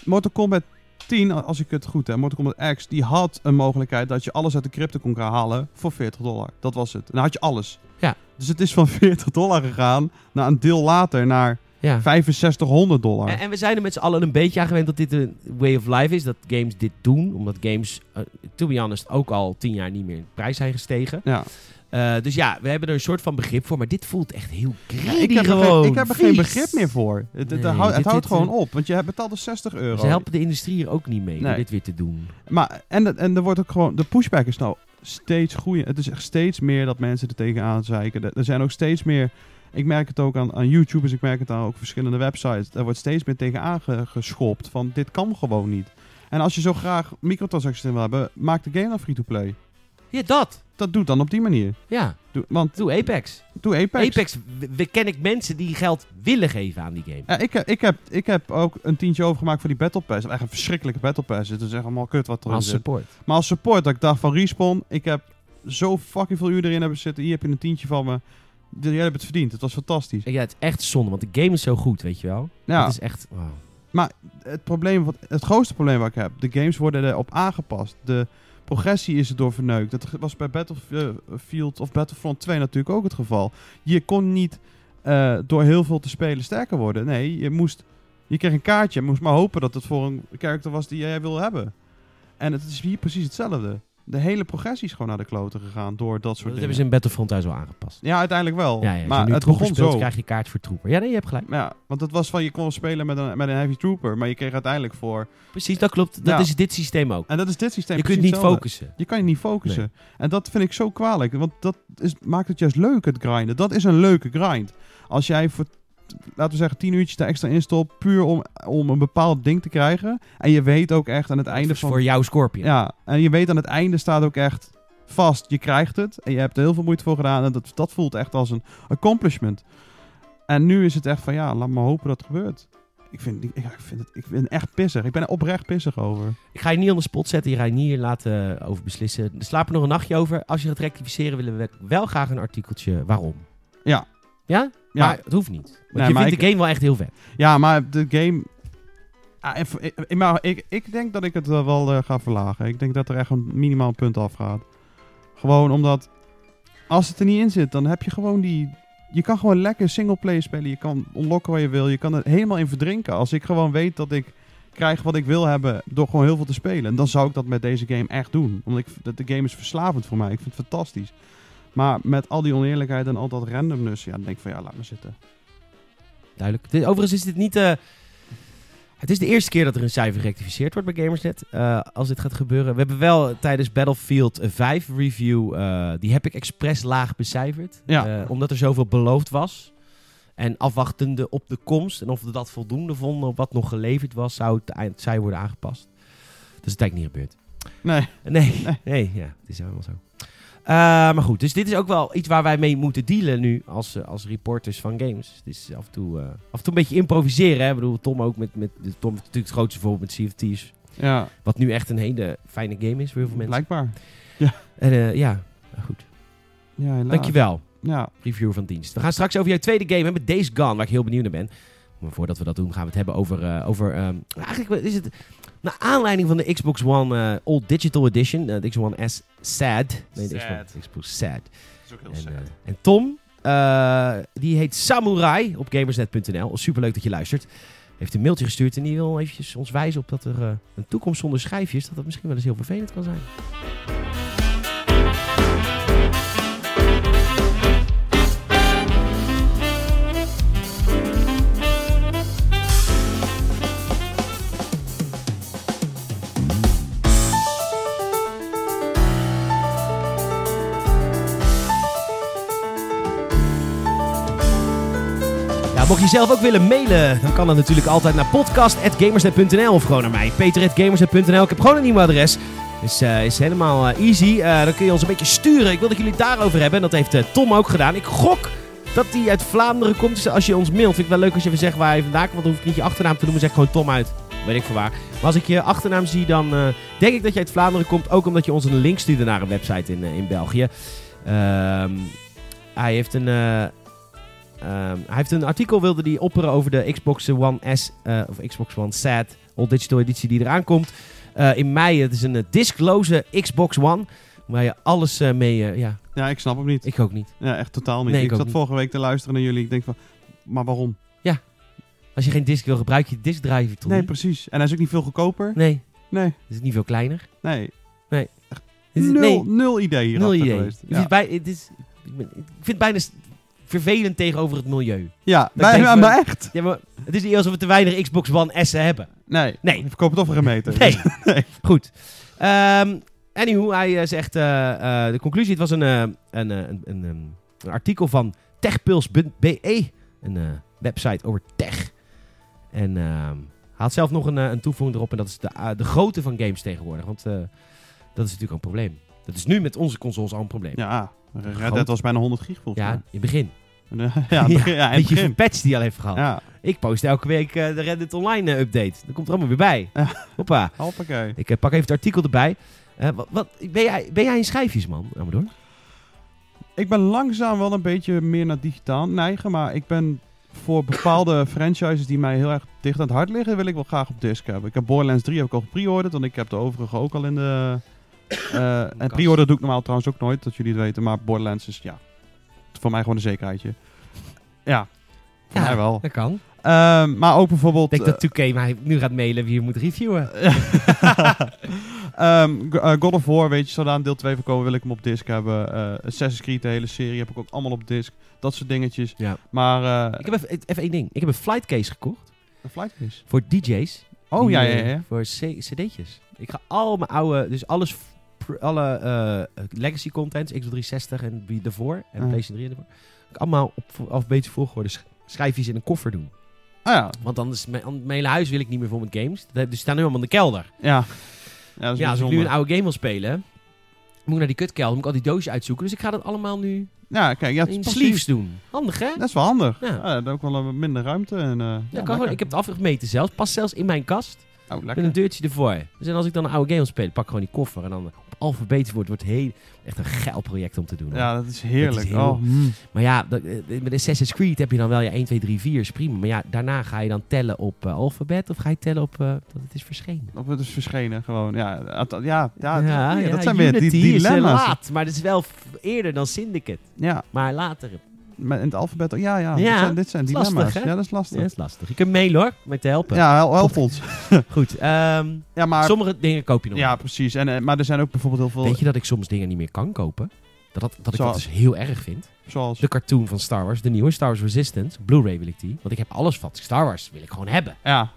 Mortal Kombat 10, als ik het goed heb, Mortal Kombat X, die had een mogelijkheid dat je alles uit de crypto kon gaan halen voor 40 dollar. Dat was het. En dan had je alles. Ja. Dus het is van *laughs* 40 dollar gegaan naar een deel later naar ja. 6500 dollar. En, en we zijn er met z'n allen een beetje aan gewend dat dit een way of life is. Dat games dit doen. Omdat games, eh, to be honest, ook al tien jaar niet meer in prijs zijn gestegen. ja. Eh, dus ja, we hebben er een soort van begrip voor. Maar dit voelt echt heel greedy ik, heb er gewoon. geen, ik heb er geen begrip meer voor. Het, het, houdt- het gewoon op. Want je hebt betaald dus 60 euro. Ze helpen de industrie hier ook niet mee Nee. dit weer te doen. Maar, en, en er wordt ook gewoon, de pushback is nou steeds groeien. Het is echt steeds meer dat mensen er tegenaan zeiken. Er, er zijn ook steeds meer, ik merk het ook aan, aan YouTubers, ik merk het aan ook verschillende websites. Er wordt steeds meer tegenaan ge- geschopt van dit kan gewoon niet. En als je zo graag microtransacties in wil hebben, maak de game dan free-to-play. Ja, dat. Dat doet dan op die manier. Ja, Doe, want doe Apex. doe Apex. Apex, we, we ken ik mensen die geld willen geven aan die game. Ja, ik, heb- ik, heb, ik heb ook een tientje overgemaakt voor die Battle Pass. Echt een verschrikkelijke Battle Pass. Het is echt allemaal kut wat erin Als zit. support. Maar als support, dat ik dacht van Respawn, ik heb zo fucking veel uur erin hebben zitten. Hier heb je een tientje van me. Jij hebt het verdiend. Het was fantastisch. Ja, het is echt zonde, want de game is zo goed, weet je wel. Ja, Het is echt... wow. het, probleem, wat, het grootste probleem wat ik heb, de games worden erop aangepast. De progressie is erdoor verneukt. Dat was bij Battlefield of Battlefront 2 natuurlijk ook het geval. Je kon niet eh, door heel veel te spelen sterker worden. Nee, je moest... Je kreeg een kaartje en moest maar hopen dat het voor een karakter was die jij wil hebben. En het is hier precies hetzelfde. De hele progressie is gewoon naar de kloten gegaan door dat soort Dat dingen. hebben ze in Battlefront thuis al aangepast. Ja, uiteindelijk wel. Ja, ja, maar het begon speelt, zo. krijg je kaart voor trooper. Ja, nee, je hebt gelijk. Ja, want het was van je kon spelen met een, met een heavy trooper, maar je kreeg uiteindelijk voor. Precies, dat klopt. Dat Ja. is dit systeem ook. En dat is dit systeem. Je kunt niet hetzelfde. focussen. Je kan je niet focussen. En dat vind ik zo kwalijk, want dat is, maakt het juist leuk, het grinden. Dat is een leuke grind. Als jij voor laten we zeggen, 10 uurtjes er extra in stop. Puur om, om een bepaald ding te krijgen. En je weet ook echt aan het einde van... voor jouw Scorpion. Ja, en je weet aan het einde staat ook echt vast, je krijgt het. En je hebt er heel veel moeite voor gedaan. En dat, dat voelt echt als een accomplishment. En nu is het echt van, ja, laat maar hopen dat het gebeurt. Ik vind, ik vind het ik ben echt pissig. Ik ben er oprecht pissig over. Ik ga je niet on de spot zetten. Je ga je niet hier laten eh, over beslissen. Slaap er nog een nachtje over. Als je gaat rectificeren, willen we wel graag een artikeltje waarom. Ja. Ja? Ja. Maar het hoeft niet. Want Nee, je maar vindt de game wel echt heel vet. Ja, maar de game... Ah, even- ik, ik- maar ik, ik denk dat ik het eh, wel eh, ga verlagen. Ik denk dat er echt een minimaal punt afgaat. Gewoon omdat... Als het er niet in zit, dan heb je gewoon die... Je kan gewoon lekker singleplayer spelen. Je kan unlocken wat je wil. Je kan er helemaal in verdrinken. Als ik gewoon weet dat ik krijg wat ik wil hebben door gewoon heel veel te spelen. Dan zou ik dat met deze game echt doen. Omdat ik, de game is verslavend voor mij. Ik vind het fantastisch. Maar met al die oneerlijkheid en al dat randomness, ja, dan denk ik van ja, laat maar zitten. Duidelijk. Dit- overigens is dit niet... eh, het is de eerste keer dat er een cijfer gerectificeerd wordt bij Gamersnet. eh, als dit gaat gebeuren. We hebben wel tijdens Battlefield 5 review... eh, die heb ik expres laag becijferd. Ja. omdat er zoveel beloofd was. En afwachtende op de komst. En of we dat voldoende vonden op wat nog geleverd was... zou het zij worden aangepast. Dus het is eigenlijk niet gebeurd. Nee. Nee, Nee. nee. ja, het is helemaal zo. Eh, maar goed, dus dit is ook wel iets waar wij mee moeten dealen nu als, eh, als reporters van games. Het is af en toe, eh, af en toe een beetje improviseren. Hè? Ik bedoel, Tom ook met, met Tom is natuurlijk het grootste voorbeeld met Thieves. Ja, Wat nu echt een hele fijne game is voor heel veel mensen. blijkbaar. En eh, ja, goed. Ja, helaas. Dankjewel, Ja, reviewer van dienst. We gaan straks over jouw tweede game hebben, Days Gone, waar ik heel benieuwd naar ben. Maar voordat we dat doen, gaan we het hebben over... over ehm, eigenlijk is het... Naar aanleiding van de Xbox One eh, All Digital Edition, eh, de Xbox One S SAD. Nee, de Sad. Xbox, Xbox SAD. dat is ook heel En, eh, en Tom, die heet Samurai op gamersnet.nl. Superleuk dat je luistert. Heeft een mailtje gestuurd en die wil eventjes ons wijzen op dat er een toekomst zonder schijfjes, dat dat misschien wel eens heel vervelend kan zijn. Ja, mocht je zelf ook willen mailen, dan kan dat natuurlijk altijd naar podcast.gamersnet.nl of gewoon naar mij, peter.gamersnet.nl. Ik heb gewoon een nieuw adres. Dus eh is helemaal eh, easy. Eh, dan kun je ons een beetje sturen. Ik wil dat jullie het daarover hebben. En dat heeft Tom ook gedaan. Ik gok dat hij uit Vlaanderen komt. Dus als je ons mailt, vind ik wel leuk als je even zegt waar hij vandaan komt. Want dan hoef ik niet je achternaam te noemen. Zeg gewoon Tom uit. Weet ik voor waar. Maar als ik je achternaam zie, dan denk ik dat je uit Vlaanderen komt. Ook omdat je ons een link stuurde naar een website in, in België. Ehm, hij heeft een... eh, Ehm, hij heeft een artikel wilde hij opperen over de Xbox One S eh, of Xbox One SAT All Digital editie die eraan komt. Eh, in mei, het is een eh, diskloze Xbox One. Waar je alles mee... ja, Ja, ik snap hem niet. ik ook niet. Ja, echt totaal niet. Nee, ik zat niet. vorige week te luisteren naar jullie. Ik denk van, maar waarom? Als je geen disk wil, gebruik je diskdrive toch Nee, niet? precies. En hij is ook niet veel goedkoper. Nee, Nee, is het niet veel kleiner? nee. Is- Nul, nee, nul idee hier nul idee. geweest. Ik, Ja, vind bij, het is, ik, ben- ik vind het bijna vervelend tegenover het milieu. ja maar, maar echt. Ja, maar het is niet alsof we te weinig Xbox One S'en hebben. Nee, Nee. het toch voor een meter. Nee. *laughs* Nee. Goed. Ehm anywho, hij eh, zegt... eh, eh, de conclusie, het was een, een, een, een, een artikel van techpuls.be. Een website over tech. En ehm, had zelf nog een, een toevoeging erop. En dat is de, de grootte van games tegenwoordig. Want dat is natuurlijk een probleem. Dat is nu met onze consoles al een probleem. Ja, Red. Dead was bijna 100 gig volgens Ja, mij. in het begin. Ja, *laughs* ja, het begin, ja, in het Weet je begin. hoeveel patch die al heeft gehad? Ja, Ik post elke week eh, de Reddit Online eh, update. Dat komt er allemaal weer bij. Ja. Hoppa. hoppakee. Ik eh, pak even het artikel erbij. Wat, wat, ben, jij, ben jij een schijfjesman, Amador? Ik ben langzaam wel een beetje meer naar digitaal neigen, maar ik ben voor bepaalde *coughs* franchises die mij heel erg dicht aan het hart liggen, wil ik wel graag op disc hebben. Ik heb Borderlands 3 heb ik al gepreorderd, want ik heb de overige ook al in de... en pre-order doe ik normaal trouwens ook nooit, dat jullie het weten, maar Borderlands is ja, voor mij gewoon een zekerheidje. Ja, voor mij wel. Dat kan. Ehm, maar ook bijvoorbeeld... Ik denk dat 2K mij nu gaat mailen wie je moet reviewen. *laughs* Eh, God of War, weet je, een deel 2 van komen, wil ik hem op disc hebben. Eh, Assassin's Creed, de hele serie, heb ik ook allemaal op disc. Dat soort dingetjes. Ja. Maar, eh Ik heb even, even één ding. Ik heb een flight case gekocht een flight case. voor DJ's. Oh, ja, ja, eh, ja. Voor cd'tjes. Ik ga al mijn oude, dus alles, alle eh, legacy content, Xbox 360 en wie ervoor, en Ah. PlayStation 3 ervoor. Allemaal op alfabetische volgorde sch- schijfjes in een koffer doen. Ah ja, Want dan is mijn, mijn hele huis wil ik niet meer vol met games. Dus die staan nu allemaal in de kelder. ja. Ja, dat is Ja, als ik nu een oude game wil spelen, moet ik naar die kutkelder, moet ik al die doosjes uitzoeken. Dus ik ga dat allemaal nu Ja, kijk, ja, het is in sleeves doen. Handig, hè? Dat is wel handig. Ja. Ja. dat ook wel een minder ruimte. En, eh, ja, kan gewoon, ik heb het afgemeten zelfs. Past zelfs in mijn kast. Oh, Met een deurtje ervoor. Dus en als ik dan een oude game wil spelen, pak ik gewoon die koffer. En dan op alfabetisch wordt wordt heel, echt een geil project om te doen. hoor. Ja, dat is heerlijk. Dat is heel- Oh, mm. Maar ja, dat, eh, met Assassin's Creed heb je dan wel je 1, 2, 3, 4 is prima. Maar ja, daarna ga je dan tellen op eh, alfabet of ga je tellen op eh, dat het is verschenen. Of het is verschenen gewoon. Ja, ja, ja, ja, ja, dat zijn weer die is eh, dilemma's. laat, maar het is wel eerder dan Syndicate. Ja, Maar later. Met in het alfabet. Ja, ja. Ja, dit zijn, dit zijn dat is dilemma's. lastig, ja, dat is Ja, lastig. dat is lastig. Je kunt mailen hoor, met te helpen. Ja, hel- help ons. Goed, ehm, Ja, maar... sommige dingen koop je nog. Ja, precies. En, eh, maar er zijn ook bijvoorbeeld heel veel... Weet je dat ik soms dingen niet meer kan kopen? Dat, dat, dat ik dat dus heel erg vind. Zoals... De cartoon van Star Wars, de nieuwe Star Wars Resistance. Blu-ray wil ik die. Want ik heb alles van Star Wars, wil ik gewoon hebben. Ja.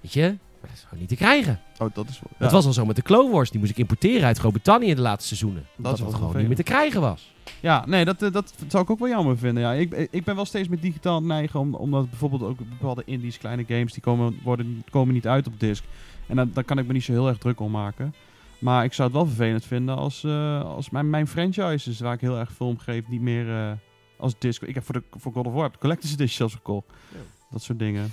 Weet je? Maar dat is gewoon niet te krijgen. Oh, dat is... Ja. Het was al zo met de Clone Wars. Die moest ik importeren uit Groot-Brittannië in de laatste seizoenen. Dat, is dat gewoon niet meer te krijgen was. Ja, nee, dat, eh, dat zou ik ook wel jammer vinden. Ja, ik, ik ben wel steeds met digitaal neigen, om, omdat bijvoorbeeld ook bepaalde indies, kleine games, die komen, worden, komen niet uit op disc. En dan, dan kan ik me niet zo heel erg druk om maken. Maar ik zou het wel vervelend vinden als, eh, als mijn, mijn franchises, waar ik heel erg veel om geef, niet meer eh, als disc. Ik heb voor, de, voor God of War de Collector's Edition zelfs gekocht. Ja. Dat soort dingen.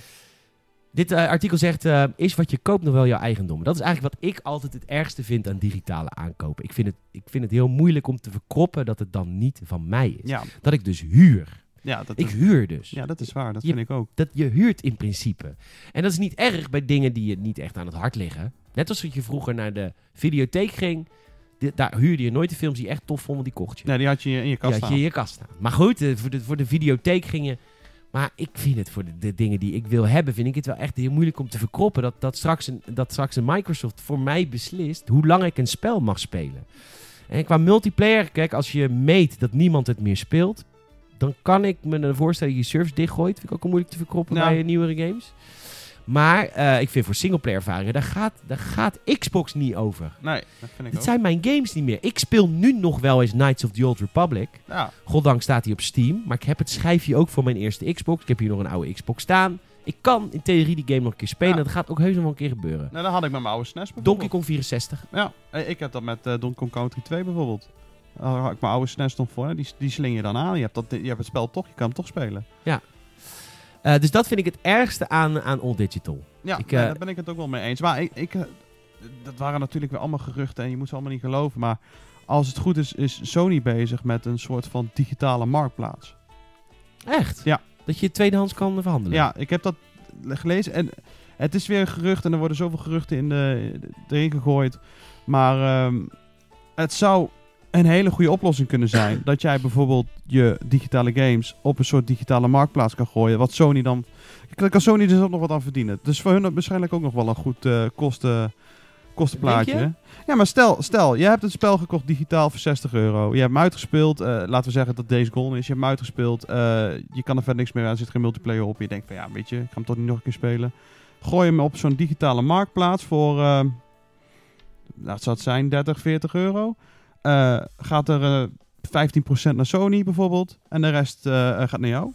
Dit eh, artikel zegt, eh, is wat je koopt nog wel jouw eigendom? Dat is eigenlijk wat ik altijd het ergste vind aan digitale aankopen. Ik vind het, ik vind het heel moeilijk om te verkroppen dat het dan niet van mij is. Ja, Dat ik dus huur. ja, dat, Ik is, huur dus. ja, dat is waar. Dat Je- vind ik ook. Dat je huurt in principe. En dat is niet erg bij dingen die je niet echt aan het hart liggen. Net als dat je vroeger naar de videotheek ging. Daar huurde je nooit de films die je echt tof vond, want die kocht je. Nee, die had je in je kast had je staan. in je kast staan. Maar goed, eh, voor de, voor de videotheek ging je... Maar ik vind het voor de, de dingen die ik wil hebben, vind ik het wel echt heel moeilijk om te verkroppen. Dat, dat, straks een, dat straks een Microsoft voor mij beslist hoe lang ik een spel mag spelen. En qua multiplayer, kijk, als je meet dat niemand het meer speelt, dan kan ik me voorstellen dat je servers dichtgooit. Vind ik ook al moeilijk te verkroppen Ja. bij nieuwere games. Maar eh, ik vind voor singleplayer ervaringen, daar gaat, daar gaat Xbox niet over. Nee, dat vind ik Dit ook. zijn mijn games niet meer. Ik speel nu nog wel eens Knights of the Old Republic. Ja, Goddank staat hij op Steam. Maar ik heb het schijfje ook voor mijn eerste Xbox. Ik heb hier nog een oude Xbox staan. Ik kan in theorie die game nog een keer spelen. Ja. Dat gaat ook heus nog wel een keer gebeuren. nou, dat had ik met mijn oude SNES bijvoorbeeld. Donkey Kong 64. Ja, ik heb dat met eh, Donkey Kong Country 2 bijvoorbeeld. Daar had ik mijn oude SNES nog voor. Die, die sling je dan aan. Je hebt, dat, je hebt het spel toch, je kan hem toch spelen. Eh, dus dat vind ik het ergste aan, aan All Digital. Ja, Ik, nee, eh, daar ben ik het ook wel mee eens. Maar ik, ik, eh, dat waren natuurlijk weer allemaal geruchten en je moet ze allemaal niet geloven. Maar als het goed is, is Sony bezig met een soort van digitale marktplaats. Echt? Ja. Dat je tweedehands kan verhandelen. Ja, ik heb dat gelezen en het is weer een gerucht en er worden zoveel geruchten in de, erin gegooid. Maar ehm, het zou een hele goede oplossing kunnen zijn. *clears throat* dat jij bijvoorbeeld je digitale games op een soort digitale marktplaats kan gooien. Wat Sony dan... Daar kan Sony dus ook nog wat aan verdienen. Dus voor hun waarschijnlijk ook nog wel een goed eh, kosten, kostenplaatje. Ja, maar stel, stel, je hebt het spel gekocht digitaal voor 60 euro. Je hebt hem uitgespeeld. eh, laten we zeggen dat deze Gone is. Je hebt hem uitgespeeld. eh, je kan er verder niks meer aan. Er zit geen multiplayer op. Je denkt van ja, weet je, ik ga hem toch niet nog een keer spelen. Gooi hem op zo'n digitale marktplaats voor, nou, zou het zijn, 30, 40 euro. Eh, gaat er eh 15% naar Sony bijvoorbeeld. En de rest eh, eh, gaat naar jou.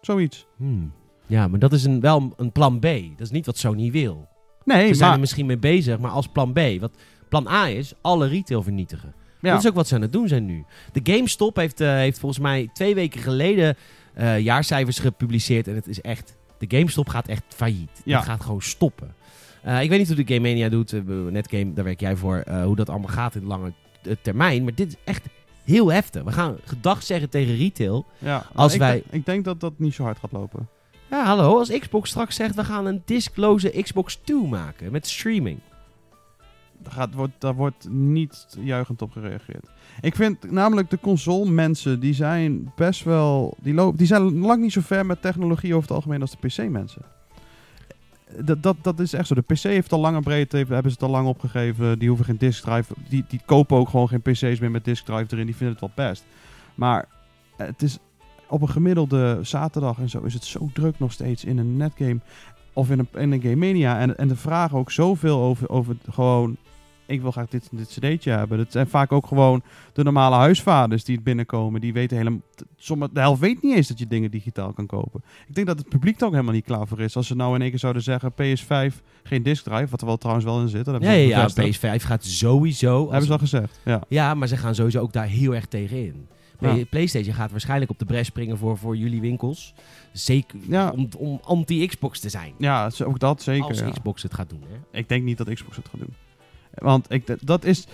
Zoiets. Hmm. Ja, maar dat is een, wel een plan B. Dat is niet wat Sony wil. Nee, Ze zijn er misschien mee bezig, maar als plan B. Wat plan A is, alle retail vernietigen. Ja. Dat is ook wat ze aan het doen zijn nu. De GameStop heeft, eh, heeft volgens mij twee weken geleden eh, jaarcijfers gepubliceerd. En het is echt... De GameStop gaat echt failliet. Ja. Het gaat gewoon stoppen. Eh, ik weet niet hoe de Game Mania doet. eh, Netgame, daar werk jij voor. eh, hoe dat allemaal gaat in de lange eh, termijn. Maar dit is echt heel heftig. We gaan gedag zeggen tegen retail. ja, als ik, wij- denk- ik denk dat dat niet zo hard gaat lopen. Ja, hallo. Als Xbox straks zegt, we gaan een diskloze Xbox 2 maken. Met streaming. Daar, gaat, wordt, daar wordt niet juichend op gereageerd. Ik vind namelijk de console mensen, die zijn best wel... Die, lopen, die zijn lang niet zo ver met technologie over het algemeen als de PC mensen. Dat, dat, dat is echt zo. De PC heeft al lang en breed, hebben ze het al lang opgegeven. Die hoeven geen disk drive. Die, die kopen ook gewoon geen PC's meer met disk drive erin. Die vinden het wel best. Maar het is op een gemiddelde zaterdag en zo is het zo druk nog steeds in een netgame of in een, in een Game Mania. En, en de vragen ook zoveel over, over gewoon ik wil graag dit, dit cd'tje hebben. Dat zijn vaak ook gewoon de normale huisvaders die binnenkomen. Die weten helemaal, sommige, de helft weet niet eens dat je dingen digitaal kan kopen. Ik denk dat het publiek er ook helemaal niet klaar voor is. Als ze nou in één keer zouden zeggen, PS5, geen disk drive, wat er wel trouwens wel in zit. Dat Ja, ja, al ja, bevestigd. PS5 gaat sowieso... Hebben ze al gezegd, ja. Ja, maar ze gaan sowieso ook daar heel erg tegen in. Ja. PlayStation gaat waarschijnlijk op de bres springen voor, voor jullie winkels. Zeker Ja. om, om anti-Xbox te zijn. Ja, ook dat zeker. als ja. Xbox het gaat doen. Hè? Ik denk niet dat Xbox het gaat doen. Want ik, dat is,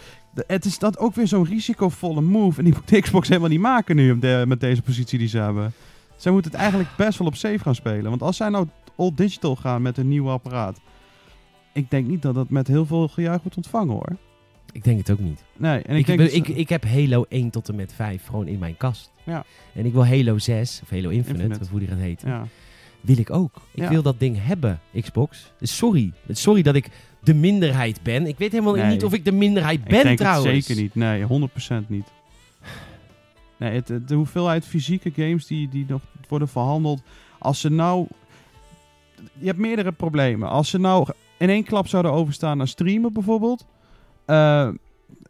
het is dat ook weer zo'n risicovolle move. En die moet Xbox helemaal niet maken nu de- met deze positie die ze hebben. Zij moeten het eigenlijk best wel op safe gaan spelen. Want als zij nou all digital gaan met een nieuw apparaat. Ik denk niet dat dat met heel veel gejuich wordt ontvangen hoor. Ik denk het ook niet. Nee, en ik, ik, denk dat ik, heb Halo 1 tot en met 5 gewoon in mijn kast. Ja. En ik wil Halo 6, of Halo Infinite, Infinite. of hoe die gaat heten, ja. Wil ik ook. Ik Ja. wil dat ding hebben, Xbox. Sorry. Sorry dat ik de minderheid ben. Ik weet helemaal Nee. niet of ik de minderheid Ik ben denk trouwens. het zeker niet. Nee, 100% niet. Nee, het, het- de hoeveelheid fysieke games die, die nog worden verhandeld. Als ze nou. Je hebt meerdere problemen. Als ze nou in één klap zouden overstaan naar streamen bijvoorbeeld. eh,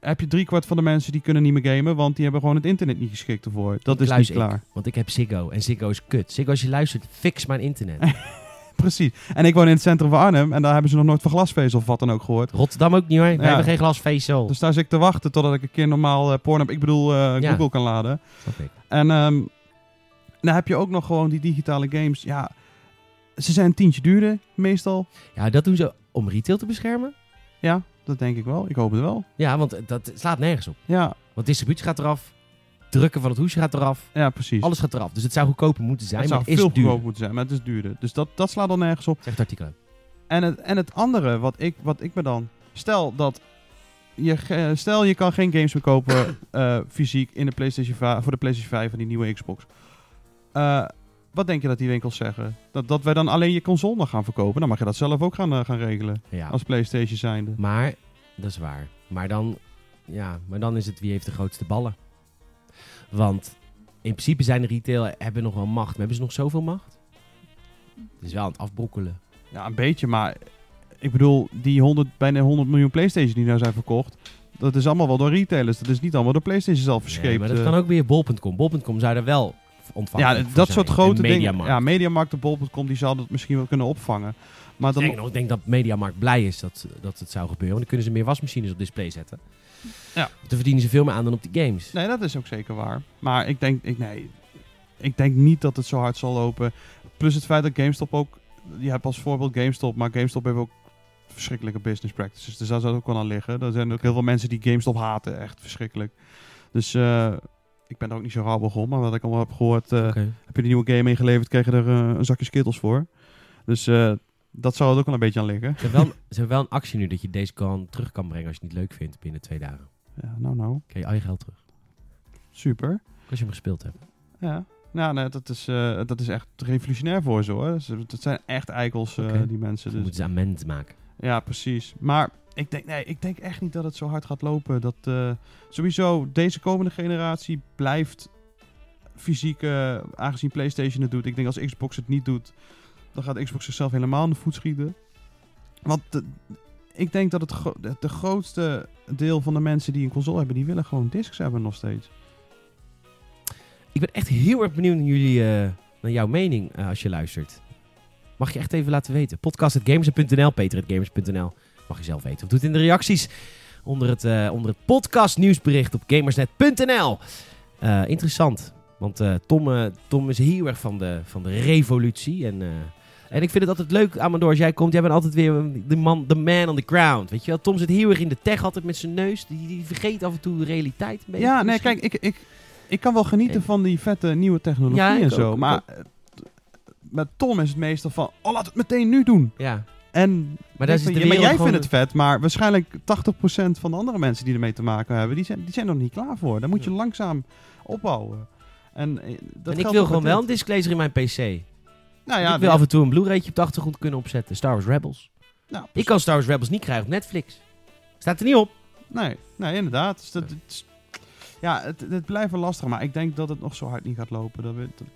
heb je driekwart van de mensen die kunnen niet meer gamen. Want die hebben gewoon het internet niet geschikt ervoor. Dat is niet ik- klaar. Want ik heb Ziggo en Ziggo is kut. Ziggo, als je luistert, fix mijn internet. *laughs* Precies. En ik woon in het centrum van Arnhem. En daar hebben ze nog nooit van glasvezel of wat dan ook gehoord. Rotterdam ook niet hoor. We Ja. hebben geen glasvezel. Dus daar zit ik te wachten totdat ik een keer normaal eh porno, ik bedoel eh, Ja. Google kan laden. Ik. En ehm, dan heb je ook nog gewoon die digitale games. Ja, ze zijn een tientje duurder meestal. Ja, dat doen ze om retail te beschermen. Ja, dat denk ik wel. Ik hoop het wel. Ja, want dat slaat nergens op. Ja, Want distributie gaat eraf. Drukken van het hoesje gaat eraf. ja precies. Alles gaat eraf. Dus het zou goedkoper moeten zijn, het maar zou het is veel duur. goedkoper moeten zijn, maar het is duurder. Dus dat, dat slaat dan nergens op. Zegt het artikel. En het, en het andere, wat ik, wat ik me dan... Stel dat... Je, stel je kan geen games meer kopen *coughs* eh, fysiek in de PlayStation 5, voor de PlayStation 5 en die nieuwe Xbox. Eh, wat denk je dat die winkels zeggen? Dat, dat wij dan alleen je console nog gaan verkopen? Dan mag je dat zelf ook gaan, eh, gaan regelen. Ja. Als PlayStation zijnde. Maar, dat is waar. Maar dan, ja, maar dan is het wie heeft de grootste ballen. Want in principe zijn de retail hebben nog wel macht. Maar hebben ze nog zoveel macht? Het is wel aan het afbrokkelen. Ja, een beetje, maar ik bedoel, die 100, bijna 100 miljoen PlayStation die nou zijn verkocht, dat is allemaal wel door retailers. Dat is niet allemaal door PlayStation zelf verscheept. Nee, maar dat eh. kan ook weer bol.com. Bol.com zou er wel ontvangen. ja, dat soort grote dingen. Ja, Mediamarkt en Bol.com, die zou dat misschien wel kunnen opvangen. Maar dan, nog, ik denk dat Mediamarkt blij is dat, dat het zou gebeuren. Want dan kunnen ze meer wasmachines op display zetten. Ja. Dan verdienen ze veel meer aan dan op die games. nee, dat is ook zeker waar. Maar ik denk, ik, nee, ik denk niet dat het zo hard zal lopen. Plus het feit dat GameStop ook, je hebt als voorbeeld GameStop, maar GameStop heeft ook verschrikkelijke business practices. Dus daar zou het ook wel aan liggen. Er zijn ook heel veel mensen die GameStop haten, echt verschrikkelijk. Dus eh, ik ben er ook niet zo rauwig om, maar wat ik allemaal heb gehoord, eh, heb je de nieuwe game ingeleverd, krijg je er eh, een zakje skittles voor. Dus eh, dat zou het ook wel een beetje aan liggen. *laughs* Ze hebben, wel, wel een actie nu dat je deze kan, terug kan brengen als je het niet leuk vindt binnen twee dagen. Ja, nou nou, Krijg je al je geld terug. super. Als je hem gespeeld hebt. Ja, nou, nee, dat, is, dat is echt revolutionair voor ze hoor. Dat zijn echt eikels, die mensen. Dus. moeten ze amend maken. Ja, precies. Maar ik denk, nee, ik denk echt niet dat het zo hard gaat lopen. Dat eh, sowieso deze komende generatie blijft fysiek, eh, aangezien PlayStation het doet. Ik denk als Xbox het niet doet, dan gaat Xbox zichzelf helemaal in de voet schieten. Want ik denk dat het de, grootste deel van de mensen die een console hebben, die willen gewoon discs hebben nog steeds. Ik ben echt heel erg benieuwd naar jullie, eh, naar jouw mening als je luistert. Mag je echt even laten weten. Podcast.gamers.nl, peter.gamers.nl. Mag je zelf weten. Of doe het in de reacties onder het, eh, onder het podcast nieuwsbericht op gamersnet.nl. Eh, interessant. Want eh, Tom, Tom is heel erg van de, van de revolutie. En, en ik vind het altijd leuk, Amador, als jij komt. Jij bent altijd weer de man, de man on the ground. Weet je wel? Tom zit heel erg in de tech altijd met zijn neus. Die, die vergeet af en toe de realiteit een beetje. Ja, nee, misschien. kijk, ik, ik, ik kan wel genieten van die vette nieuwe technologie Ja, en zo. maar met Tom is het meestal van, oh, laat het meteen nu doen. Ja, En maar, daar van, ja, jij vindt het vet, maar waarschijnlijk 80% van de andere mensen die ermee te maken hebben, die zijn, die zijn er nog niet klaar voor. Daar moet je langzaam opbouwen. En, eh, dat en ik wil gewoon wel een disklezer in mijn PC. Nou ja, ik wil af en toe een Blu-raytje op de achtergrond kunnen opzetten. Star Wars Rebels. nou, Ik kan Star Wars Rebels niet krijgen op Netflix. Staat er niet op. Nee, nee, inderdaad. Dus dat, het ja, het, het blijft wel lastig, maar ik denk dat het nog zo hard niet gaat lopen. Dat we, dat-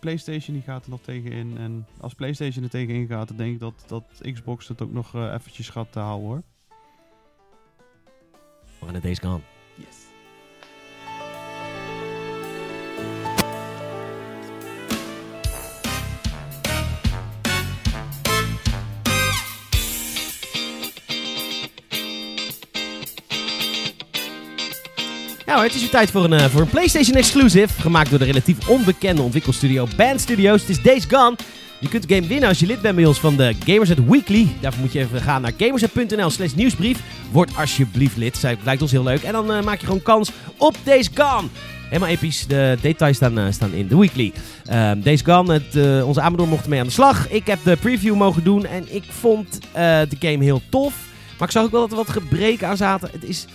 PlayStation die gaat er nog tegenin. En als PlayStation er tegenin gaat, dan denk ik dat, dat Xbox het ook nog eh, eventjes gaat eh, houden hoor. When the days gone. Hoor, het is weer tijd voor een, eh, voor een PlayStation exclusive. Gemaakt door de relatief onbekende ontwikkelstudio Band Studios. Het is Days Gone. Je kunt de game winnen als je lid bent bij ons van de Gamersnet Weekly. Daarvoor moet je even gaan naar gamersnet.nl slash nieuwsbrief. Word alsjeblieft lid, Zij- lijkt ons heel leuk. En dan eh, maak je gewoon kans op Days Gone. Helemaal episch, de details staan, eh, staan in de Weekly. Ehm Days Gone, het, onze Amador mocht mee aan de slag. Ik heb de preview mogen doen en ik vond de game heel tof. Maar ik zag ook wel dat er wat gebreken aan zaten. Het is...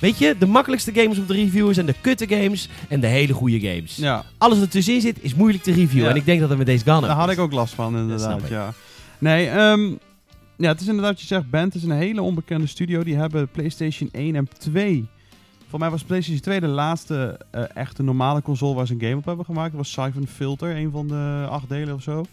weet je, de makkelijkste games om te reviewen zijn de kutte games en de hele goede games. Ja, Alles wat ertussenin zit is moeilijk te reviewen. Ja. En ik denk dat dat met deze Gone daar had ik ook last van, inderdaad. Ja. Nee, ehm, ja, het is inderdaad wat je zegt, Band is een hele onbekende studio. Die hebben PlayStation 1 en 2. Voor mij was PlayStation 2 de laatste eh, echte normale console waar ze een game op hebben gemaakt. Dat was Siphon Filter, een van de acht delen of zo.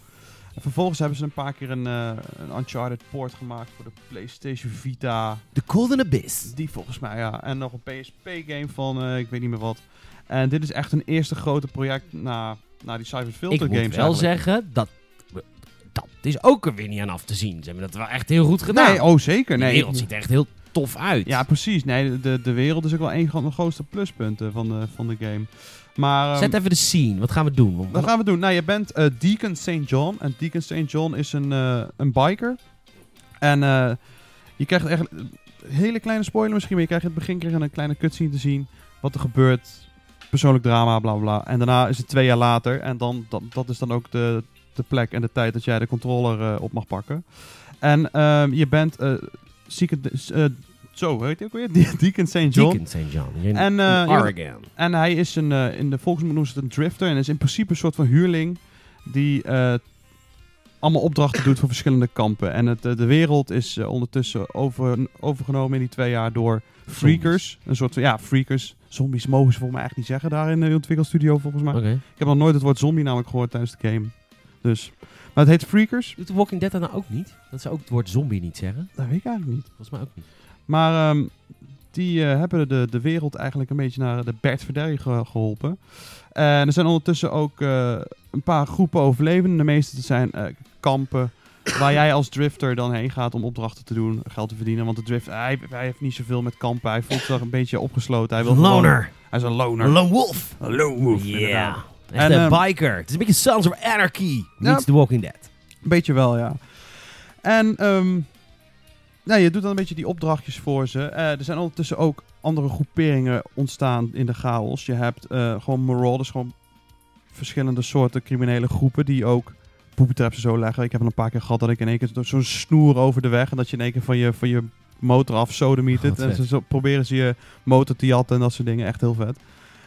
En vervolgens hebben ze een paar keer een, eh, een Uncharted port gemaakt voor de PlayStation Vita. The Golden Abyss. Die volgens mij, ja. En nog een PSP-game van, eh, ik weet niet meer wat. En dit is echt een eerste grote project na, na die Siphon Filter Ik moet games wel eigenlijk. zeggen, dat, dat is ook er weer niet aan af te zien. Ze hebben dat wel echt heel goed gedaan. Nee, oh zeker. De Nee. wereld ziet er echt heel tof uit. Ja, precies. Nee, de, de wereld is ook wel een van de grootste pluspunten van de, van de game. Maar ehm, Zet even de scene. Wat gaan we doen? Wat gaan we doen? Nou, je bent eh, Deacon St. John. En Deacon St. John is een, eh, een biker. En eh, je krijgt echt een hele kleine spoiler misschien, maar je krijgt in het begin krijg je een kleine cutscene te zien. Wat er gebeurt. Persoonlijk drama, bla bla. En daarna is het twee jaar later. En dan, dat, dat is dan ook de, de plek en de tijd dat jij de controller op mag pakken. En ehm, je bent Secret... zo, heet hij ook weer? *laughs* De- Deacon St. John. Deacon St. John. In, En, in eh, ja, Oregon. En hij is een, eh, in de volksmond noemen ze het een drifter. En is in principe een soort van huurling die eh, allemaal opdrachten doet voor verschillende kampen. En het, eh, de wereld is eh, ondertussen over, overgenomen in die twee jaar door freakers. Een soort van, ja, freakers. Zombies mogen ze volgens mij echt niet zeggen daar in de ontwikkelstudio volgens mij. Oké. Ik heb nog nooit het woord zombie namelijk gehoord tijdens de game. Dus, maar het heet freakers. Doet The Walking Dead dat nou ook niet? Dat ze ook het woord zombie niet zeggen? Dat weet ik eigenlijk niet. Volgens mij ook niet. Maar ehm, die eh, hebben de, de wereld eigenlijk een beetje naar de Bert Verderry ge- geholpen. En er zijn ondertussen ook eh, een paar groepen overlevenden. De meeste zijn eh, kampen waar jij als drifter dan heen gaat om opdrachten te doen, geld te verdienen. Want de drifter, hij, hij heeft niet zoveel met kampen. Hij voelt zich een beetje opgesloten. Hij wil gewoon- Loner. hij is een loner. Een lone wolf. Een lone wolf. Echt En, een ehm, biker. Het is een beetje Sons of Anarchy. Ja. Meets The Walking Dead. Een beetje wel, ja. En ehm, nou, je doet dan een beetje die opdrachtjes voor ze. Eh, er zijn ondertussen ook andere groeperingen ontstaan in de chaos. Je hebt eh, gewoon marauders, gewoon verschillende soorten criminele groepen die ook poepentraps zo leggen. Ik heb een paar keer gehad dat ik in één keer zo- zo'n snoer over de weg en dat je in één keer van je, van je motor af sodemiet Wat het. En ze zo proberen ze je motor te jatten en dat soort dingen. Echt heel vet.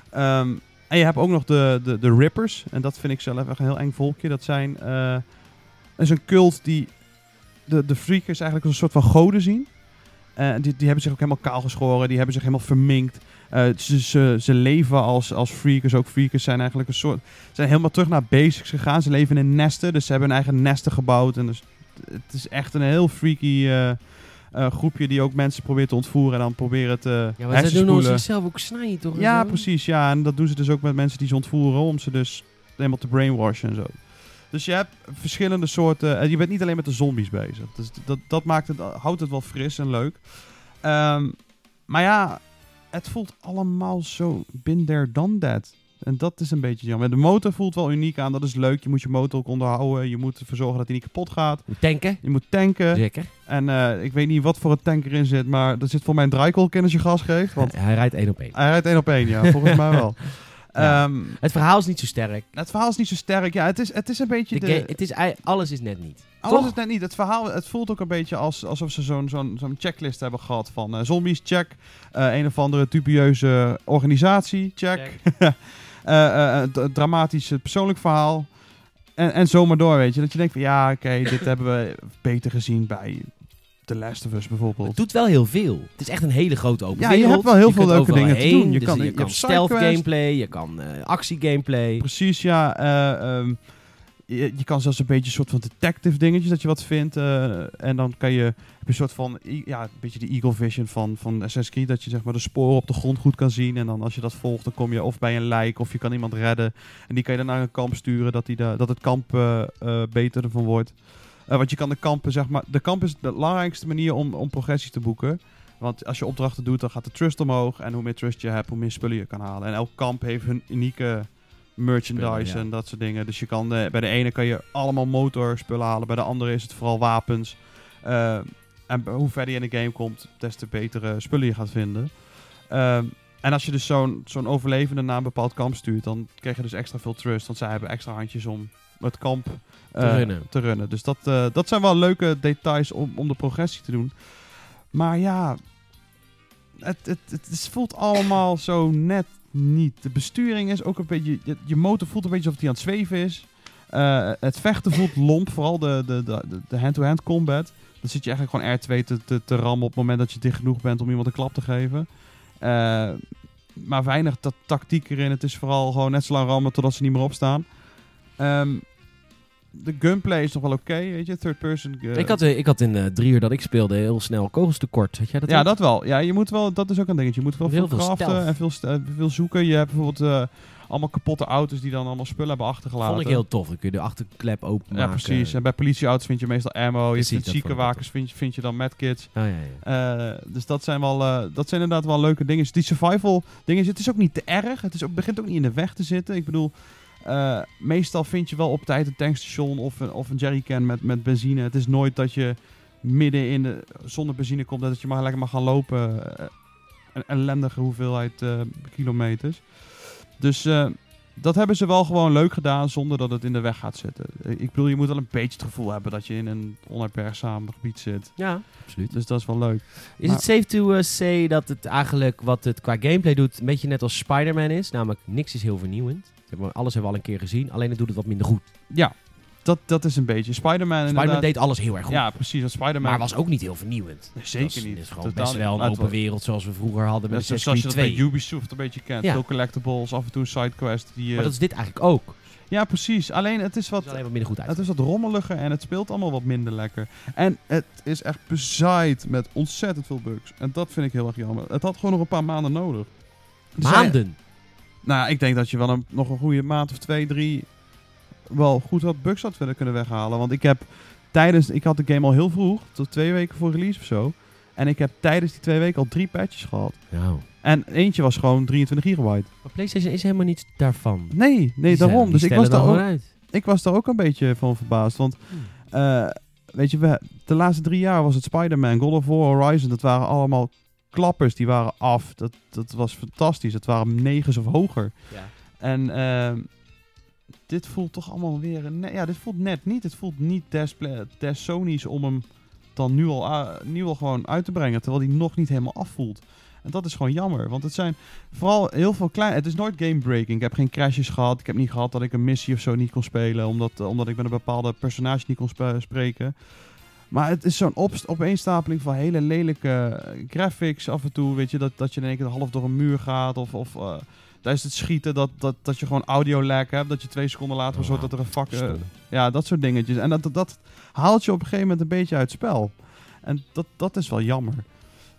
Ehm, en je hebt ook nog de, de, de Rippers. En dat vind ik zelf echt een heel eng volkje. Dat zijn... eh, is een cult die de, de freakers eigenlijk als een soort van goden zien. Eh, die, die hebben zich ook helemaal kaal geschoren. Die hebben zich helemaal verminkt. Eh, ze, ze, ze leven als, als freakers. Ook freakers zijn eigenlijk een soort... zijn helemaal terug naar basics gegaan. Ze leven in nesten. Dus ze hebben hun eigen nesten gebouwd. En dus, het is echt een heel freaky eh, groepje die ook mensen probeert te ontvoeren. En dan proberen te Ja, maar ze doen zichzelf ook snijden toch? Ja, precies. Ja, en dat doen ze dus ook met mensen die ze ontvoeren om ze dus helemaal te brainwashen en zo. Dus je hebt verschillende soorten. en je bent niet alleen met de zombies bezig. Dus dat, dat maakt het, houdt het wel fris en leuk. Ehm, maar ja, het voelt allemaal zo there, done that. En dat is een beetje jammer. De motor voelt wel uniek aan. Dat is leuk. Je moet je motor ook onderhouden. Je moet ervoor zorgen dat hij niet kapot gaat. Moet tanken. Je moet tanken. Zeker. En eh, ik weet niet wat voor een tanker in zit. Maar er zit voor mij een draaikolk in als je gas geeft. Want Hij rijdt één op één. hij rijdt één op één, ja. Volgens *laughs* mij wel. Ja. Ehm, Het verhaal is niet zo sterk. het verhaal is niet zo sterk. Ja, het is, het is een beetje De het is, alles is net niet. alles toch? is net niet. Het verhaal, het voelt ook een beetje als, alsof ze zo'n zo'n zo'n checklist hebben gehad van eh, zombies, check. Eh, een of andere dubieuze organisatie, check. Een *laughs* d- dramatisch persoonlijk verhaal. En, en zo maar door, weet je. Dat je denkt van, ja, oké, dit *laughs* hebben we beter gezien bij The Last of Us bijvoorbeeld. Het doet wel heel veel. Het is echt een hele grote open Ja, je wereld. hebt wel heel veel leuke dingen te doen. Je Dus kan- je, je kan stealth gameplay, je kan eh, actie gameplay. Precies, ja. eh, ehm, je, je kan zelfs een beetje een soort van detective dingetjes dat je wat vindt. eh, en dan kan je, heb je een soort van, ja, een beetje de eagle vision van, van Assassin's Creed. Dat je zeg maar de sporen op de grond goed kan zien. En dan als je dat volgt, dan kom je of bij een lijk of je kan iemand redden. En die kan je dan naar een kamp sturen, dat, die da- dat het kamp beter ervan wordt. Eh, want je kan de kampen, zeg maar, de kamp is de belangrijkste manier om, om progressie te boeken. Want als je opdrachten doet, dan gaat de trust omhoog. En hoe meer trust je hebt, hoe meer spullen je kan halen. En elk kamp heeft hun unieke merchandise Spullen, ja. en dat soort dingen. Dus je kan, eh, bij de ene kan je allemaal motorspullen halen. Bij de andere is het vooral wapens. Eh, en hoe verder je in de game komt, des te betere spullen je gaat vinden. En als je dus zo'n zo'n overlevende naar een bepaald kamp stuurt, dan krijg je dus extra veel trust. Want zij hebben extra handjes om het kamp eh, runnen. te runnen. Dus dat, eh, dat zijn wel leuke details om, om de progressie te doen. Maar ja, het, het, het, voelt allemaal zo net niet. De besturing is ook een beetje... Je, je motor voelt een beetje alsof hij aan het zweven is. Eh, het vechten voelt lomp, vooral de, de, de, de- hand-to-hand combat. Dan zit je eigenlijk gewoon R2 te, te, te rammen op het moment dat je dicht genoeg bent om iemand een klap te geven. Maar weinig ta- tactiek erin. Het is vooral gewoon net zo lang rammen totdat ze niet meer opstaan. Ehm, de gunplay is nog wel oké, weet je. Third person. eh, ik, had, eh, ik had in eh, drie uur dat ik speelde heel snel kogels tekort. Had jij dat ja, ook? dat wel. Ja, je moet wel, dat is ook een dingetje. Je moet wel Heel veel craften en veel, veel zoeken. Je hebt bijvoorbeeld allemaal kapotte auto's die dan allemaal spullen hebben achtergelaten. vond ik heel tof. Dan kun je de achterklep openmaken. Ja, precies. En bij politieauto's vind je meestal ammo. Precies, je vindt ziekenwagens vind je, vind je dan medkits. Oh, ja, ja. Dus dat zijn, wel, dat zijn inderdaad wel leuke dingen. Die survival dingen, het is ook niet te erg. Het is ook, begint ook niet in de weg te zitten. Ik bedoel, eh, meestal vind je wel op tijd een tankstation of een, of een jerrycan met, met benzine. Het is nooit dat je midden in de, zonder benzine komt, dat je maar lekker mag gaan lopen. eh, een ellendige hoeveelheid eh, kilometers. Dus eh, dat hebben ze wel gewoon leuk gedaan zonder dat het in de weg gaat zitten. Ik bedoel, je moet wel een beetje het gevoel hebben dat je in een onherbergzaam gebied zit. ja, absoluut. Dus dat is wel leuk. Is Maar- het safe to say dat het eigenlijk wat het qua gameplay doet een beetje net als Spider-Man is? Namelijk, niks is heel vernieuwend. Alles hebben we al een keer gezien, alleen het doet het wat minder goed. Ja, dat, dat is een beetje. Spider-Man Spider-Man inderdaad. deed alles heel erg goed, Ja, precies. Dat Spider-Man... maar was ook niet heel vernieuwend. Nee, zeker Dat is- niet. Het is gewoon Totaal best wel een open wereld zoals we vroeger hadden met zoals je dat bij 2. Ubisoft een beetje kent. Ja. Veel collectibles, af en toe een sidequest. Die, eh, Maar dat is dit eigenlijk ook. Ja, precies. Alleen het is Het wat... is alleen wat minder goed uit. Het is wat rommeliger en het speelt allemaal wat minder lekker. En het is echt bezaaid met ontzettend veel bugs. En dat vind ik heel erg jammer. Het had gewoon nog een paar maanden nodig. Maanden. Nou, ja, ik denk dat je wel een, nog een goede maand of twee, drie wel goed wat bugs had willen kunnen weghalen. Want ik heb tijdens, ik had de game al heel vroeg, tot twee weken voor release of zo. En ik heb tijdens die twee weken al drie patches gehad. Nou. En eentje was gewoon 23 gigabyte. Maar PlayStation is helemaal niet daarvan. Nee, nee, zijn- daarom. Dus ik was, daar ook, uit. ik was daar ook een beetje van verbaasd. Want Hmm. eh, weet je, we, de laatste drie jaar was het Spider-Man, God of War, Horizon. Dat waren allemaal klappers, die waren af. Dat, dat was fantastisch. Het waren negens of hoger. Ja. En ehm, dit voelt toch allemaal weer... een ne- ja, dit voelt net niet. Het voelt niet des, des Sony's om hem dan nu al, nu al gewoon uit te brengen. Terwijl hij nog niet helemaal afvoelt. En dat is gewoon jammer. Want het zijn vooral heel veel klein... Het is nooit game-breaking. Ik heb geen crashes gehad. Ik heb niet gehad dat ik een missie of zo niet kon spelen. Omdat, omdat ik met een bepaalde personage niet kon spreken. Maar het is zo'n opeenstapeling van hele lelijke eh, graphics af en toe. Weet je, dat, dat je in één keer half door een muur gaat. Of, of eh, tijdens het schieten dat, dat, dat je gewoon audio lag hebt. Dat je twee seconden later Oh, zo wauw. dat er een vak... eh, Stom. ja, dat soort dingetjes. En dat, dat, dat haalt je op een gegeven moment een beetje uit het spel. En dat, dat is wel jammer.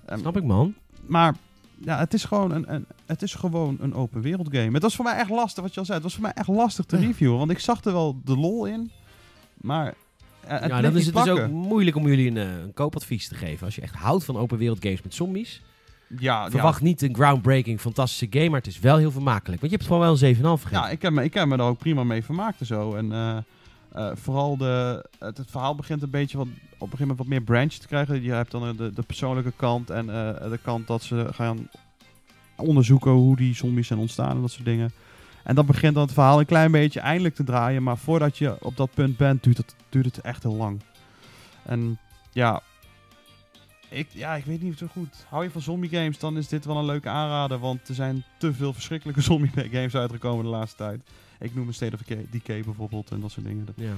Ehm, Snap ik, man. maar ja, het is gewoon een, een, het is gewoon een open wereld game. Het was voor mij echt lastig, wat je al zei. Het was voor mij echt lastig te reviewen. Want ik zag er wel de lol in. Maar eh, het ja, dan is het dus ook moeilijk om jullie een, eh, een koopadvies te geven. Als je echt houdt van open wereld games met zombies, Ja, verwacht niet een groundbreaking, fantastische game, maar het is wel heel vermakelijk. Want je hebt gewoon wel een 7,5 ja, gegeven. ja, ik heb, me, ik heb me er ook prima mee vermaakt en zo. En eh, eh, vooral de, het, het verhaal begint een beetje wat, op een gegeven moment wat meer branch te krijgen. Je hebt dan de, de persoonlijke kant en de kant dat ze gaan onderzoeken hoe die zombies zijn ontstaan en dat soort dingen. En dan begint dan het verhaal een klein beetje eindelijk te draaien. Maar voordat je op dat punt bent, duurt het, duurt het echt heel lang. En ja ik, ja, ik weet niet zo goed. Hou je van zombie games, dan is dit wel een leuke aanrader. Want er zijn te veel verschrikkelijke *laughs* zombie games uitgekomen de laatste tijd. Ik noem een State of Decay- bijvoorbeeld en dat soort dingen. Ja.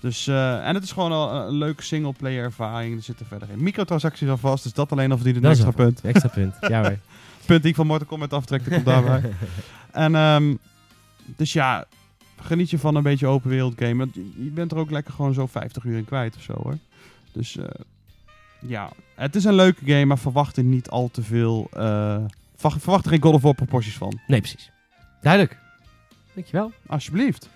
Dus, eh, en het is gewoon al een, leuke single-player ervaring. Er zitten verder geen microtransacties aan vast. Dus dat alleen al verdient een Dat extra punt. Extra punt. Ja hoor. *laughs* Punt die ik van Mortal Kombat aftrek, komt daarbij. *laughs* En ehm, dus ja, geniet je van een beetje open wereld game. Want je- bent er ook lekker gewoon zo 50 uur in kwijt of zo hoor. Dus eh, ja, het is een leuke game, maar verwacht er niet al te veel. eh, verwacht er geen God of War proporties van. Nee, precies. Duidelijk. Dankjewel. Alsjeblieft.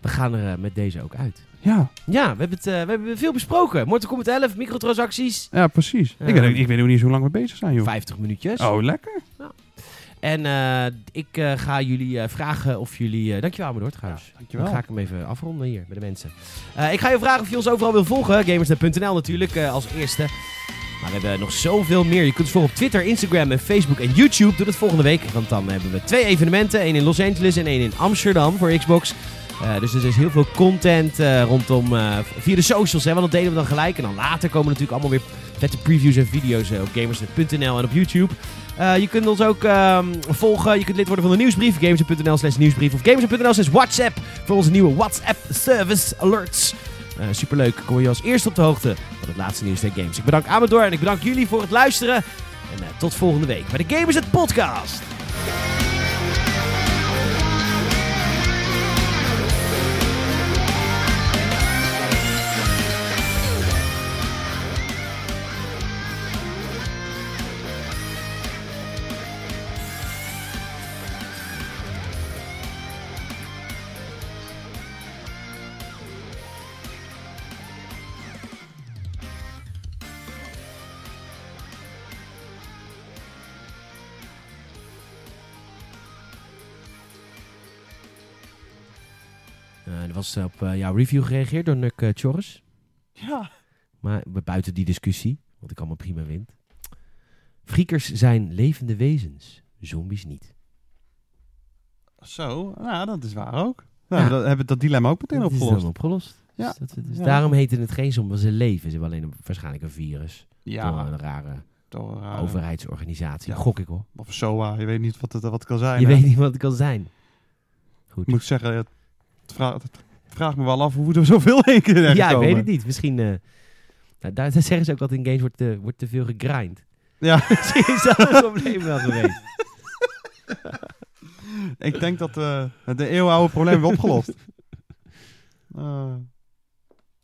We gaan er eh, met deze ook uit. Ja, Ja, we hebben, het, we hebben veel besproken. Mortal Kombat 11, microtransacties. ja precies. Ja. Ik, weet, ik weet ook niet zo lang mee bezig zijn, joh. 50 minuutjes. Oh, lekker. En eh, ik eh, ga jullie eh, vragen of jullie... dankjewel, Amador, trouwens. Dan dankjewel. ga ik hem even afronden hier bij de mensen. Ik ga je vragen of je ons overal wil volgen. Gamersnet.nl natuurlijk als eerste. Maar we hebben nog zoveel meer. Je kunt ons volgen op Twitter, Instagram en Facebook en YouTube. Doe dat volgende week. Want dan hebben we twee evenementen. één in Los Angeles en één in Amsterdam voor Xbox. Dus er is heel veel content rondom via de socials. Hè, want dat delen we dan gelijk. En dan later komen natuurlijk allemaal weer vette previews en video's op gamersnet.nl en op YouTube. Eh, je kunt ons ook ehm, volgen. Je kunt lid worden van de nieuwsbrief. Gamersnet.nl slash nieuwsbrief. Of Gamersnet.nl slash WhatsApp. Voor onze nieuwe WhatsApp service alerts. Eh, superleuk. Kom je als eerste op de hoogte van het laatste nieuws der games. Ik bedank Amador en ik bedank jullie voor het luisteren. En eh, tot volgende week bij de Gamersnet podcast. Eh, op eh, jouw review gereageerd door Nuk uh, Chorus. Ja. Maar buiten die discussie, wat ik allemaal prima vind. Friekers zijn levende wezens, zombies niet. Zo, nou, dat is waar ook. We Ja. hebben, dat, hebben dat dilemma ook meteen Dat is opgelost. opgelost. Ja. Dus, dat, dus Ja. daarom heette het geen zombie, ze leven. Ze hebben alleen een, waarschijnlijk een virus. Door Ja, een rare uh, overheidsorganisatie. ja. Gok ik hoor. Of SOA, je weet niet wat het, wat het kan zijn. Je hè? weet niet wat het kan zijn. Goed. Ik moet zeggen, het vraagt het vraagt me wel af hoe er zoveel *laughs* in keer ja, ik weet het niet. Misschien... eh, nou, daar, daar zeggen ze ook dat in games wordt te, wordt te veel gegrind. Ja, *laughs* Misschien is dat een probleem wel geweest. *laughs* ik denk dat we de eeuwenoude probleem hebben opgelost. Eh,